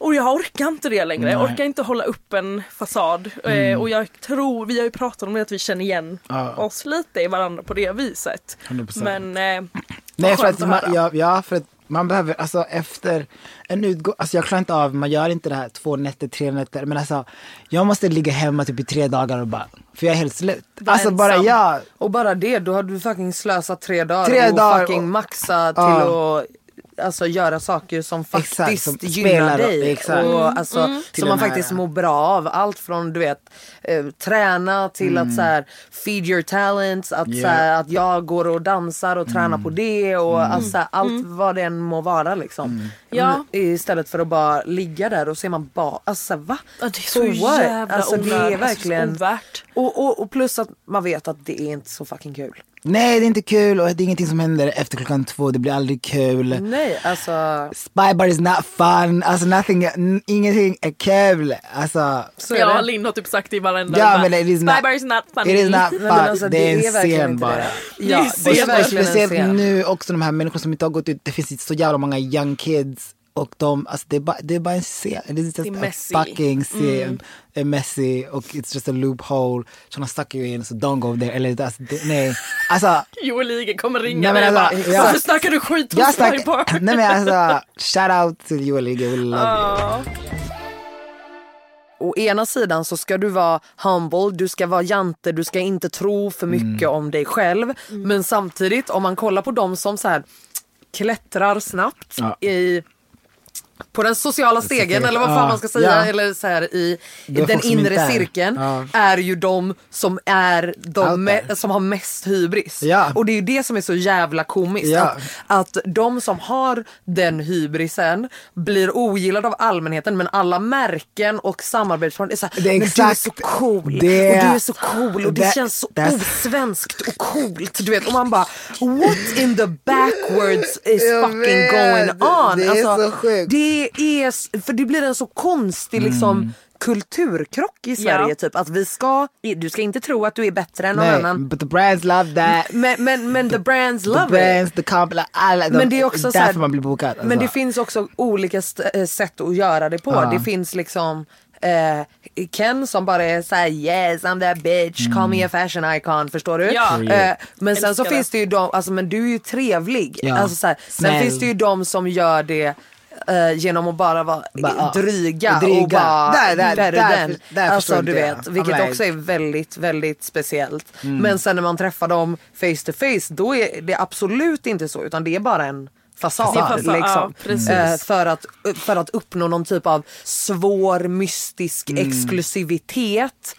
Och jag orkar inte det längre. Jag orkar inte hålla upp en fasad. Eh, och jag tror, vi har ju pratat om det att vi känner igen Ja. oss lite i varandra på det viset. 100%. Men eh, Nej för att, man, ja, ja, för att man behöver, alltså efter en utgång, alltså jag klarar inte av, man gör inte det här två nätter, tre nätter, men alltså jag måste ligga hemma typ i tre dagar och bara, för jag är helt slut. Var alltså bara ensam. jag, och bara det, då har du fucking slösat tre dagar Tre och dagar fucking och- maxa till Ja. att alltså, göra saker som faktiskt Exakt, som gynnar dig. exakt. Och, Mm, alltså, Till Som man här- faktiskt mår bra av. Allt från du vet eh, träna till att så här, feed your talents. Att, så Yeah. här, att jag går och dansar och tränar på det. Och alltså, så här, allt vad det än må vara liksom. Ja. Istället för att bara ligga där och så är man bara, alltså så va? Ja, det är så jävla alltså, det är verkligen alltså, så och, och, och plus att man vet att det är inte så fucking kul. Nej det är inte kul och det är ingenting som händer efter klockan två, det blir aldrig kul. Nej, alltså. Spy bar is not fun, alltså nothing, ingenting är kul. Alltså, Så Ja, det. Linn har typ sagt det i varenda. Ja, men it is not- Spy bar is not funny. it is not fun, alltså, det är en scen inte bara. det. Det Ja, är det är verkligen en speciellt scen. nu också de här människorna som inte har gått ut, det finns så jävla många young kids och de, alltså det är bara, det är bara en scen. Det är just Det är a messy. Mm. fucking scen. Är messy och it's just a loophole. Trying to suck you in so don't go there. Eller alltså, det, nej. Alltså, Joel Ligen kommer ringa Nej, men mig och bara, alltså, ja. varför snackar du skit om Spy snackar, bar? nej men alltså, shout out till Joel Ligge, we love you. Ja. Å ena sidan så ska du vara humble, du ska vara jante, du ska inte tro för mycket om dig själv. Men samtidigt om man kollar på dem som så här klättrar snabbt Ja. i på den sociala stegen eller vad fan ja, man ska säga ja. eller så här i, Det den inre är. cirkeln Ja. är ju de som är de me- som har mest hybris. Och det är ju det som är så jävla komiskt. Att, att de som har den hybrisen blir ogillade av allmänheten men alla märken och samarbetspartner är såhär, Det är men du är så cool det. och du är så cool och det That- känns så that's- osvenskt och coolt. Du vet och man bara what in the backwards is fucking vet, going on? det är så sjukt. Det är, för det blir en så konstig liksom kulturkrock i Sverige Ja. typ att vi ska, du ska inte tro att du är bättre än någon Nej, annan. but the brands love that. Men, men, men the brands love The it. brands, the comp, like, Men det är också därför så här, man blir bokad. Alltså. Men det finns också olika eh, sätt att göra det på. Ja. Det finns liksom eh, Ken som bara är såhär yes I'm that bitch, call me a fashion icon, förstår du? Ja. Eh, men sen så det. finns det ju de, alltså men du är ju trevlig. Ja. Alltså, så här, sen finns det ju de som gör det eh, genom att bara vara Bara, ja. dryga, Dryga. och bara Där- där- där- than. där Alltså du jag. vet, vilket också är väldigt, väldigt speciellt. Mm. Men sen när man träffar dem face to face då är det absolut inte så utan det är bara en fasad. Fasad, ja, liksom. precis. Eh, för, att, för att uppnå någon typ av svår mystisk Mm. exklusivitet.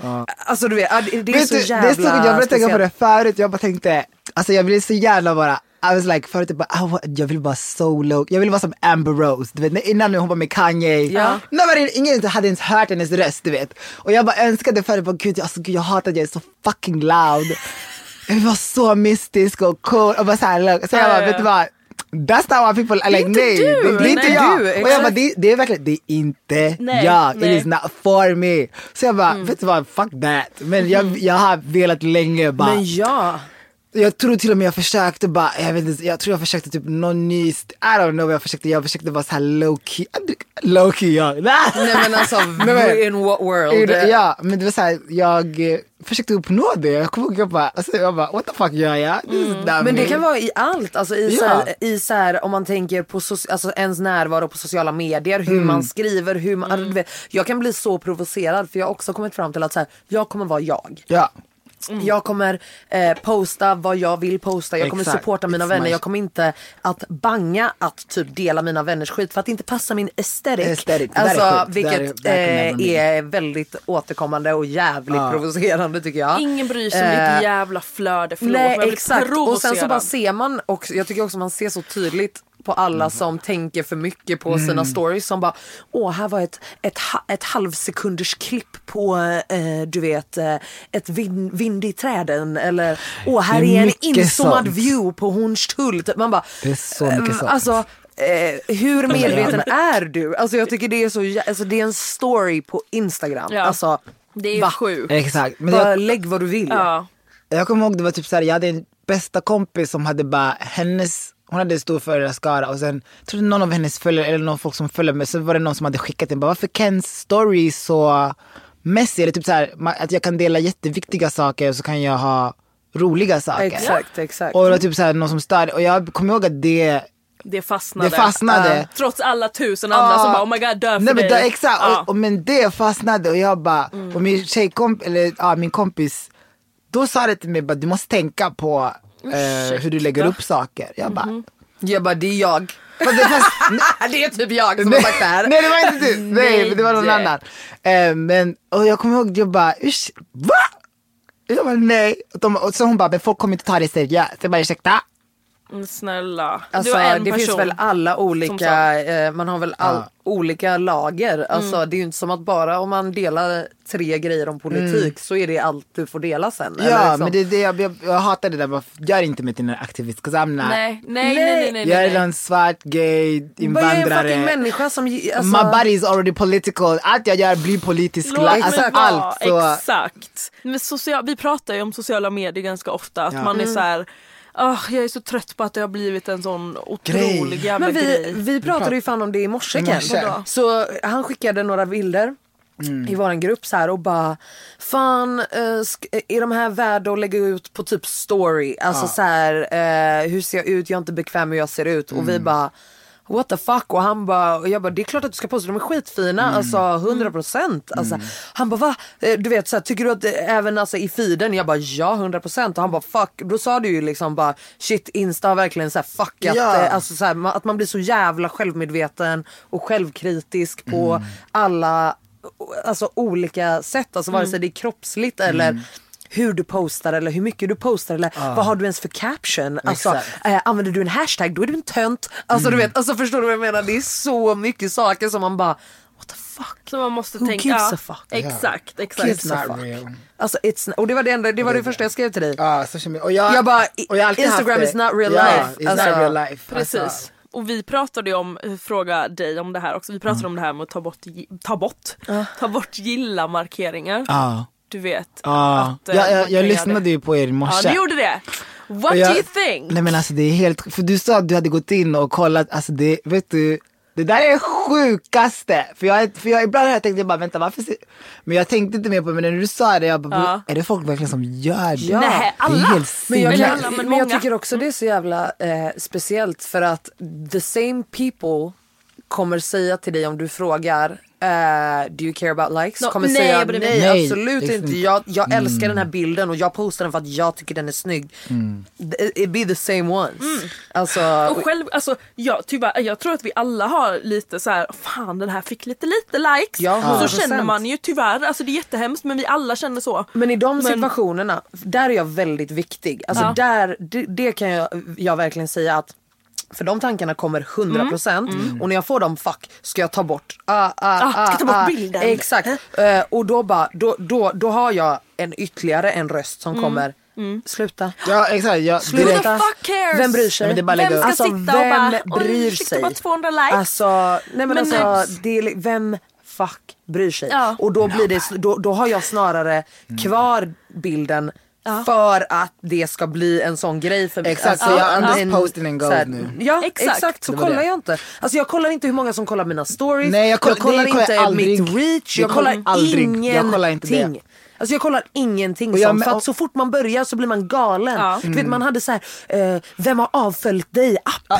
Alltså du vet, ja, det, är Vet så du, jävla det är så, Jag började tänka på det förut, jag bara tänkte, alltså jag ville så gärna bara I was like förut, jag, bara, wa- jag vill vara solo, jag vill vara som Amber Rose, du vet innan hon var med Kanye. Ja. Nobody, ingen hade ens hört hennes röst du vet. Och jag bara önskade förut, bara, gud, alltså, gud, jag hatar att jag är så fucking loud. Jag vill vara så mystisk och cool och bara så här, så jag bara, vet du vad? That's not what people, like, inte nej, du. det, är inte Nej, jag. du, och jag bara, det, det är verkligen, det är inte Nej, jag. nej. It is not for me. Så jag bara, vet du vad, fuck that. Men jag, jag har velat länge bara, Men ja, Jag tror till och med jag försökte bara, jag vet inte, jag tror jag försökte typ någon ny, I don't know vad jag försökte, jag försökte vara så här low key, low key ja. Nej men alltså, in what world? Ja, men det var så här, jag eh, försökte uppnå det. Jag kommer ihåg jag bara, alltså, jag bara, what the fuck gör jag? Not Men det kan vara i allt, alltså i, Ja. så här, i så här, om man tänker på soci- alltså ens närvaro på sociala medier, hur man skriver, hur man, vet, jag kan bli så provocerad för jag har också kommit fram till att så här, jag kommer vara jag. Ja. Jag kommer eh, posta vad jag vill posta, jag kommer Exakt. supporta mina It's vänner, my- jag kommer inte att banga att typ dela mina vänners skit för att det inte passar min aesthetic. Är alltså, är- vilket här kommer eh, är väldigt återkommande och jävligt provocerande tycker jag. Ingen bryr sig om Eh, ditt jävla flöde. Förlåt, Nej exakt och sen så bara ser man också, jag tycker också man ser så tydligt på alla som tänker för mycket på sina stories som bara åh här var ett, ett, ett halvsekunders klipp på eh, du vet eh, ett vin, vind i träden eller åh här är är en inzoomad sånt. view på Hornstull. Man bara Det är så mycket ehm, sånt. Alltså eh, hur medveten är du? Alltså jag tycker det är så, alltså det är en story på Instagram. Ja. Alltså Det är va? sjukt. Exakt. Men bara jag, lägg vad du vill. Ja. jag kommer ihåg det var typ så här, jag hade en bästa kompis som hade bara hennes hon hade en stor följarskara och sen tror någon av hennes följare eller någon folk som följer mig så var det någon som hade skickat in bara varför Kens story så messy? Eller typ så här, att jag kan dela jätteviktiga saker och så kan jag ha roliga saker. Exakt, exakt. Och det var typ så här, någon som störde och jag kommer ihåg att det Det fastnade. Det fastnade. Trots alla tusen andra som bara oh my god dö för Nej, men dig. det, exakt, Ja. och, och, men det fastnade och jag bara, Mm. och min tjejkomp, eller ja, min kompis, då sa det till mig bara, du måste tänka på eh, hur du lägger upp saker. Jag bara, Mm-hmm. Jag bara det är jag. fast det, fast, det är typ jag som har sagt det här. nej det var inte du, nej men det var någon Nej. annan. Eh, men, och jag kommer ihåg, jag bara, usch, va? Jag bara nej. Och, de, och så hon bara, men folk kommer inte ta det seriöst. Jag bara ursäkta? Mm, Snälla. Alltså, det det finns väl alla olika, eh, man har väl all, olika lager. Alltså Mm. det är ju inte som att bara om man delar tre grejer om politik så är det allt du får dela sen. eller Mm. Ja liksom. men det, det, jag, jag, jag hatar det där, gör inte mig till en aktivist. 'cause I'm not. Nej, nej, nej, nej, nej, Jag är nej. en svart, gay, jag är en invandrare. människa som... Alltså, My body is already political. Allt jag gör blir politiskt. Låt mig Alltså allt. Så, Exakt. Men social, vi pratar ju om sociala medier ganska ofta. Att Ja. man är Mm. så här. "Ah, jag är så trött på att det har blivit en sån otrolig Grej. jävla men vi, grej. vi pratade ju fan om det i morse I morse. Så han skickade några bilder i våran grupp så här och bara Fan, eh, sk- är de här värda att lägga ut på typ story? Alltså så här, eh, hur ser jag ut? Jag är inte bekväm med hur jag ser ut. Och vi bara What the fuck? Och han bara, och jag bara det är klart att du ska posta, de är skitfina, alltså 100% alltså, Han bara va? Eh, Du vet så här, tycker du att det, även alltså, i feeden? Jag bara ja 100% och han bara fuck, då sa du ju liksom bara shit insta har verkligen så här fuckat, Ja. eh, alltså, så här, att man blir så jävla självmedveten och självkritisk på alla alltså, olika sätt, alltså vare sig det är kroppsligt eller hur du postar eller hur mycket du postar eller vad har du ens för caption? Alltså, eh, använder du en hashtag då är du en tönt. Alltså du vet, alltså förstår du vad jag menar? Det är så mycket saker som man bara what the fuck? Så man måste Who tänka. gives a fuck? Exakt, exakt. It's not real. Alltså, it's, och det var det, enda, det, var det första jag skrev till dig. Ja, social media. Och jag, Jag bara, och jag Instagram is not real ja, life. It's Alltså, not real life. Precis. Alltså, Och vi pratade om, eh, fråga dig om det här också, vi pratade om det här med att ta bort, ta bort, ta bort gilla markeringar. Ja. Du vet. Ja. att, eh, jag, man jag, jag lyssnade ju på er i morse. Ja du gjorde det. What jag- do you think? Nej men alltså det är helt, för du sa att du hade gått in och kollat, alltså det, vet du, det där är sjukaste. För jag, för jag ibland har jag tänkt, jag bara vänta varför, se-" men jag tänkte inte mer på det, men när du sa det, jag bara, Ja. är det folk verkligen som gör det? Ja. Nej, Det är alla. helt Men jag, sinnes. alla, men, men men jag tycker också det är så jävla eh, speciellt för att the same people kommer säga till dig om du frågar eh, do you care about likes? No, kommer nej, säga nej. Nej, absolut inte. inte. Jag, jag älskar den här bilden och jag postar den för att jag tycker den är snygg. It, it be the same ones. Alltså, Och själv, alltså, jag, tyvärr, jag tror att vi alla har lite så här, fan den här fick lite lite likes. Ja, så 100%. känner man ju tyvärr, alltså det är jättehemskt men vi alla känner så. Men i de Men- situationerna, där är jag väldigt viktig. Alltså Ja. där, det, det kan jag, jag verkligen säga att för de tankarna kommer 100% och när jag får dem fuck ska jag ta bort. Ah, ah, Ah, ska ah, jag ta bort ah. bilden? Exakt. Eh, och då, bara, då, då, då har jag en ytterligare en röst som kommer. Sluta. Ja exakt, jag, Sluta. Who direkt, the fuck cares? Vem bryr sig? Nej, Vem ska upp. sitta Alltså, och bara, vem bryr sig? bara 200 likes? Alltså, nej men, Men alltså, nej. det vem fuck bryr sig? Ja. Och då, blir det, då, då har jag snarare kvar bilden För att det ska bli en sån grej för mig. Exakt, så jag- I'm just posting and goes så här- nu. Ja Exakt. exakt, så kollar det. jag inte. Alltså jag kollar inte hur många som kollar mina stories. Nej, jag koll- kollar det kollar inte jag aldrig. mitt reach. Det Jag kollar jag aldrig. ingenting. Jag kollar inte det. Alltså jag kollar ingenting Och jag sånt. För och- att så fort man börjar så blir man galen. Ja. Du vet man hade så här, eh, vem har avföljt dig? App Ja,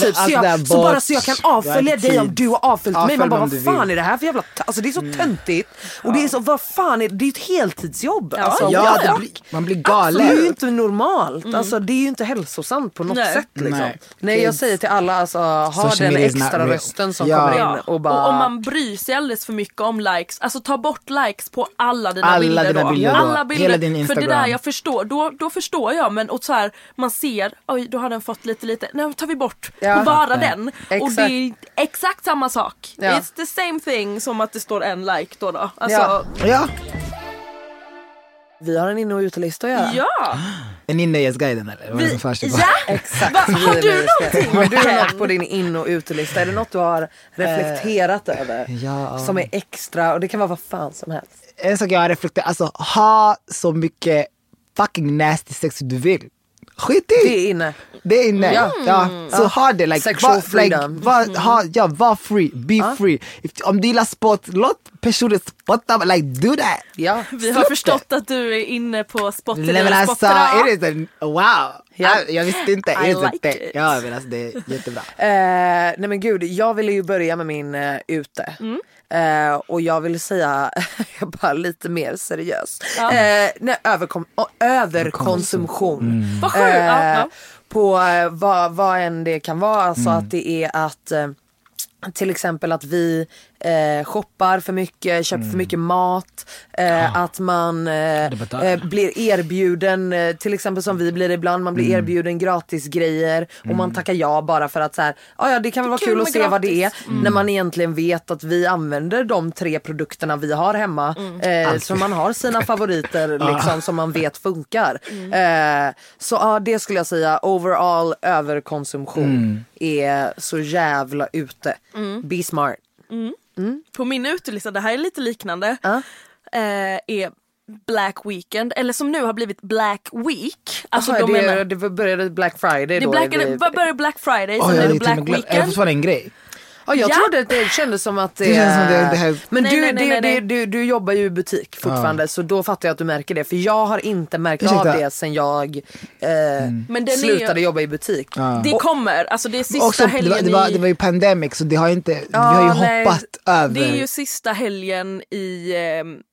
typ. Så, jag, så bara så jag kan avfölja dig om tid. du har avföljt mig. Man bara vad fan vill. är det här för jävla, alltså det är så töntigt. Och det är så, vad fan är det? Det är ju ett heltidsjobb. Ja, alltså, Ja, blir, man blir Så det är ju galen. inte normalt. Alltså, det är ju inte hälsosamt på något Nej. sätt. Liksom. Nej. Nej. jag säger till alla, alltså, ha den extra rösten som kommer in och bara... om man bryr sig alldeles för mycket om likes, alltså ta bort likes på alla dina Alla bilder dina då. bilder då. alla bilder. Hela din För det Instagram. där jag förstår, då, då förstår jag men och så här, man ser, oj då har den fått lite lite, nej tar vi bort Ja. på bara Nej. den. Och Exakt. det är exakt samma sak. Ja. It's the same thing som att det står en like då. då. Alltså, Ja. ja. Vi har en inne och utelista att göra. ja. en Innehjälpsguiden eller? Vad är det som Vi, ja. Exakt. Va, har du någonting? Har du något på din in och utelista? Är det något du har reflekterat över? ja. Som är extra och det kan vara vad fan som helst. En sak jag har reflekterat, alltså ha så mycket fucking nasty sex du vill. Skit i! Det är inne. Det är inne. Ja. Ja. Så ha det. Like, Sexual var, freedom. Like, var, ha, ja, var free. Be free. If, om du gillar sport, låt personen spotta. Like, do that. Ja. Vi har förstått att du är inne på Spotify. Nej men alltså, it is a, wow. Ja. Jag, jag visste inte. I is a like it. Ja men alltså det är jättebra. Eh, nej men gud, jag ville ju börja med min eh, ute. Mm. Eh, och jag vill säga, jag bara lite mer seriös. Ja. Eh, nej, överkom- överkonsumtion. Vad sjukt. Eh. På eh, vad, vad än det kan vara. Alltså Mm. att det är att eh, till exempel att vi eh, shoppar för mycket, köper Mm. för mycket mat. Eh, Att man eh, eh, blir erbjuden, eh, till exempel som vi blir ibland, man blir Mm. erbjuden gratisgrejer och man tackar ja bara för att så här, "Ah, ja det kan väl vara kul kul att se vad det är. gratis." När man egentligen vet att vi använder de tre produkterna vi har hemma. Eh, så man har sina favoriter liksom som man vet funkar. Eh, så ja det skulle jag säga, overall överkonsumtion är så jävla ute. Be smart. På min utelista, det här är lite liknande, Ja. eh, är Black Weekend, eller som nu har blivit Black Week. Alltså Alltså, de det, menar, det började Black Friday det då. Black, vad börjar Black Friday, Oh, sen jag är det Black med glömt. Är det Weekend. fortfarande en grej? Ja, jag Ja. trodde att det kändes som att det... Det känns som det- det här- Men Nej, du, nej, nej, det- det-. Du, du jobbar ju i butik fortfarande så då fattar jag att du märker det. För jag har inte märkt Ursäkta. av det sen jag eh, är slutade ju, jobba i butik. det kommer, alltså det är sista Också, det, helgen var, det, var, i... det var ju pandemic så det har inte, vi Ja, har ju nej. hoppat över Det är ju sista helgen i, eh,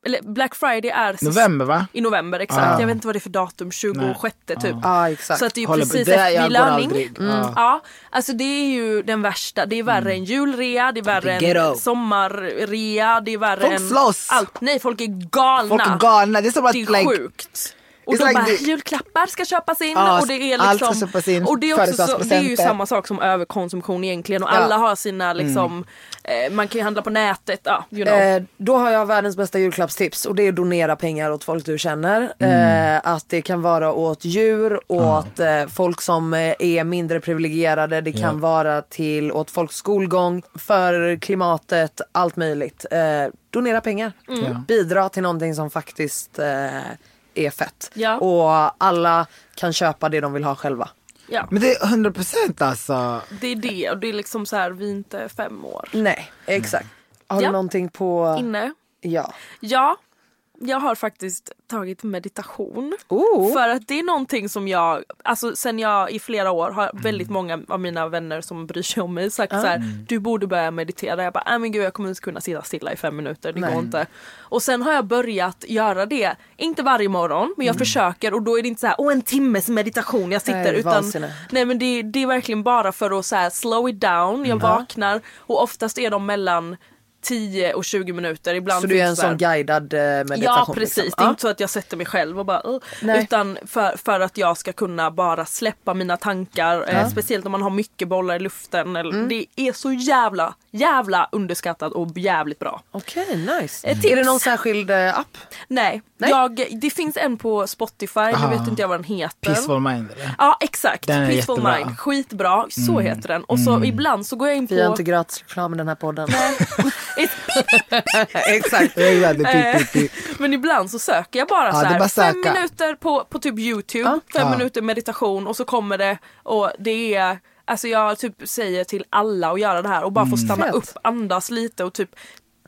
eller Black Friday är sist, november va? I november exakt, Ja. jag vet inte vad det är för datum, 26 typ. Ja exakt. Så att det är ju Håller precis det- efter vid löning. aldrig. Mm. Ja. Alltså det är ju den värsta. Det är värre än julrea, det är värre Mm. Än sommarrea, det är värre Folk än slåss. allt. Nej, folk är galna. Folk är galna. Det är som att Det är like, sjukt. Och de like bara, the- julklappar ska köpas in Ja, och det är allt ska liksom köpas in, och det är, också så, det är ju samma sak som överkonsumtion egentligen och Ja. alla har sina liksom eh, man kan ju handla på nätet, ja you know. Eh, då har jag världens bästa julklappstips och det är att donera pengar åt folk du känner. Mm. Eh, att det kan vara åt djur, åt eh, folk som eh, är mindre privilegierade. Det kan vara till åt folks skolgång, för klimatet, allt möjligt. Eh, donera pengar. Ja. Bidra till någonting som faktiskt är fett. Ja. Och alla kan köpa det de vill ha själva. ja. Men det är 100 procent alltså. Det är det och det är liksom så här, vi är inte fem år Nej, exakt. Har Ja. du någonting på... inne. Ja. Ja, jag har faktiskt tagit meditation. Oh. För att det är någonting som jag, alltså sen jag i flera år har väldigt många av mina vänner som bryr sig om mig sagt så här, du borde börja meditera. Jag bara, nej men gud jag kommer inte kunna sitta stilla i fem minuter, det Nej. går inte. Och sen har jag börjat göra det, inte varje morgon men jag försöker och då är det inte så här, åh en timmes meditation jag sitter Nej, utan vansinne. Nej men det, det är verkligen bara för att så här, slow it down, jag vaknar och oftast är de mellan 10 och 20 minuter. Ibland Så du är finns en sån guidad eh, meditation? Ja precis, liksom. det är Ja. inte så att jag sätter mig själv och bara Nej. Utan för, för att jag ska kunna bara släppa mina tankar. Eh, speciellt om man har mycket bollar i luften. Eller, Mm. Det är så jävla, jävla underskattat och jävligt bra. Okej, nice. Ett tips. Är det någon särskild eh, app? Nej, Nej. Jag, det finns en på Spotify, nu vet inte jag vad den heter. Peaceful mind eller? Ja exakt, Den är Peaceful jättebra. Mm. Mind, skitbra, så heter den. Och så ibland så går jag in på... Vi har inte gratis reklam i den här podden. Exakt. Exakt, det är Eh. Men ibland så söker jag bara Ja, så här, bara fem minuter på, på typ Youtube, fem Ja. minuter meditation och så kommer det och det är Alltså jag typ säger till alla att göra det här och bara få stanna Fett. upp, andas lite och typ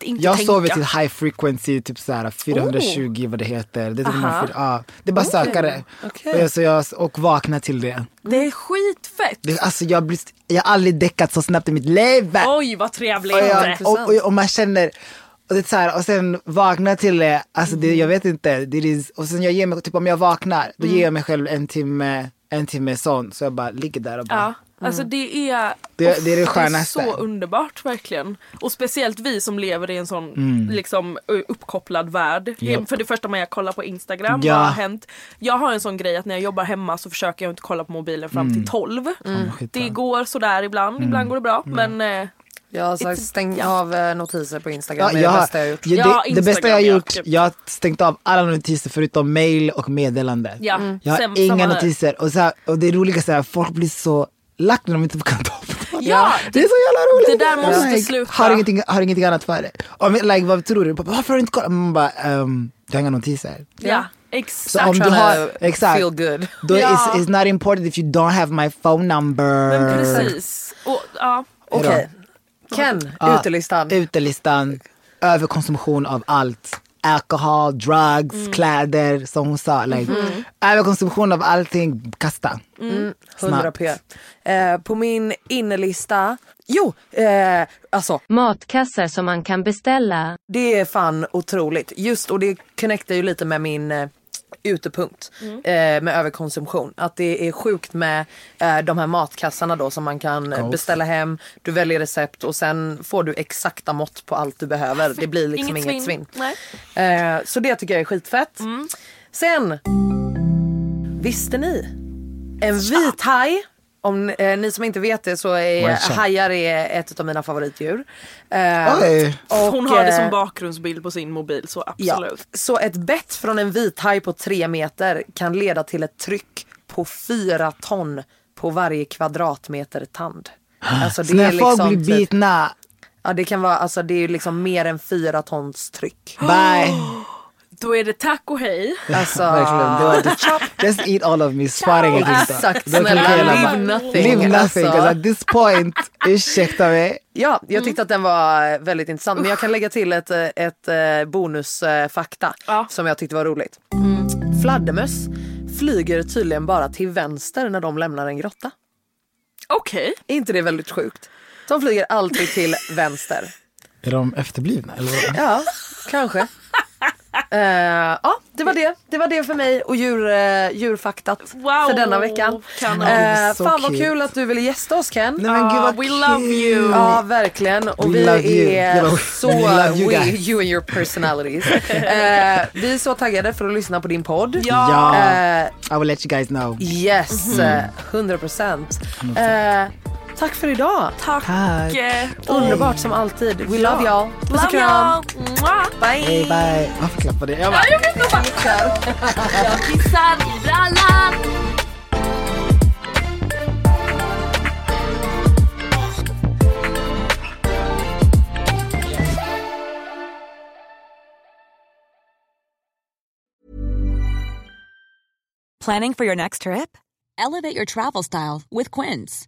inte Jag tänka. sover till high frequency, typ såhär 420 vad det heter. Det är, typ man får- ja, det är bara söka det. Okej. Och, så jag, och vakna till det. Det är skitfett! det alltså jag, blir, jag har aldrig däckat så snabbt i mitt liv. Oj vad trevligt! och, jag, och, och, och man känner, och, det är så här, och sen vakna till det, alltså det, jag vet inte. Det är, och sen jag ger mig, typ om jag vaknar, då ger jag mig själv en timme, en timme sån. Så jag bara ligger där och bara, Ja, alltså det är, Det- det är det skönaste. så underbart verkligen. Och speciellt vi som lever i en sån Mm. liksom uppkopplad värld. Japp. För det första man jag kollar på Instagram, Ja. vad har hänt? Jag har en sån grej att när jag jobbar hemma så försöker jag inte kolla på mobilen fram till 12. Mm, Det går sådär ibland, ibland går det bra. Men eh, Jag har sagt, stängt av eh, notiser på Instagram. Ja, det är jag det har, bästa jag har gjort. ja, det, det bästa jag har ja, gjort, typ. jag har stängt av alla notiser förutom mail och meddelanden. ja, Jag har Sam- inga notiser. Och, så här, och det roliga är att folk blir så lack när de inte kan ta. Ja, Det är så jävla roligt. Det där måste sluta. Har ingenting, har ingenting annat för det. Och, men, like, vad tror du? Varför har du inte kollat? Man bara, ehm, jag har inga notiser. ja, Så exakt. om du har, exakt. Feel good. Då Ja. is it's not important if you don't have my phone number. Men precis. Och, ja. Okej. Ken, Ja, utelistan. Utelistan, överkonsumtion av allt. Alkohol, drugs, Mm. kläder, som hon sa. Like, Mm-hmm. Överkonsumtion av allting, kasta. 100 p. Eh, på min innelista. Jo, eh, alltså Matkassar som man kan beställa. det är fan otroligt. Just och det connectar ju lite med min utepunkt eh, med överkonsumtion. Att det är sjukt med eh, de här matkassarna då som man kan Ghost. beställa hem. Du väljer recept och sen får du exakta mått på allt du behöver. Det blir liksom inget, svinn. Nej. Eh, så det tycker jag är skitfett. Mm. Sen, visste ni? En vit haj. Om eh, ni som inte vet det så är hajar är ett av mina favoritdjur. Eh, Oj. och, Hon har det eh, som bakgrundsbild på sin mobil så Ja, absolut. så ett bett från en vithaj på tre meter kan leda till ett tryck på fyra ton på varje kvadratmeter tand. Alltså Så när folk blir typ- bitna, Ja det kan vara, alltså det är ju liksom mer än fyra tons tryck. bye. Då är det tack och hej. Alltså, Verkligen. Det var just, eat all of me, spara ingenting. Exakt, snälla, jag hela live bara- nothing. Nothing, Alltså. at this point, ursäkta mig. Ja, jag tyckte att den var väldigt intressant. Men jag kan lägga till ett, ett eh, bonusfakta Ja. som jag tyckte var roligt. Fladdermöss flyger tydligen bara till vänster när de lämnar en grotta. Okej. Är inte det väldigt sjukt? De flyger alltid till vänster. Är de efterblivna? Eller? Ja, kanske uh, ja, det var det. Det var det för mig och djur, uh, djurfaktat wow, för denna veckan. Uh, fan vad kul att du ville gästa oss Ken. Nej, men, gud, ah, we kul. love you. Ja, verkligen. Och we vi är så, we, love you, we, you and your personalities. vi är så taggade för att lyssna på din podd. Ja. I will let you guys know. Yes, mm. 100%. 100% tack för idag. Tack. Tack. Eh, Underbart som alltid. We love y'all. Puss och kram. Bye. Hej bye. Varför klappade jag? Jag bara, Jag vet inte jag kissar i brallan. Planning for your next trip? Elevate your travel style with Quince.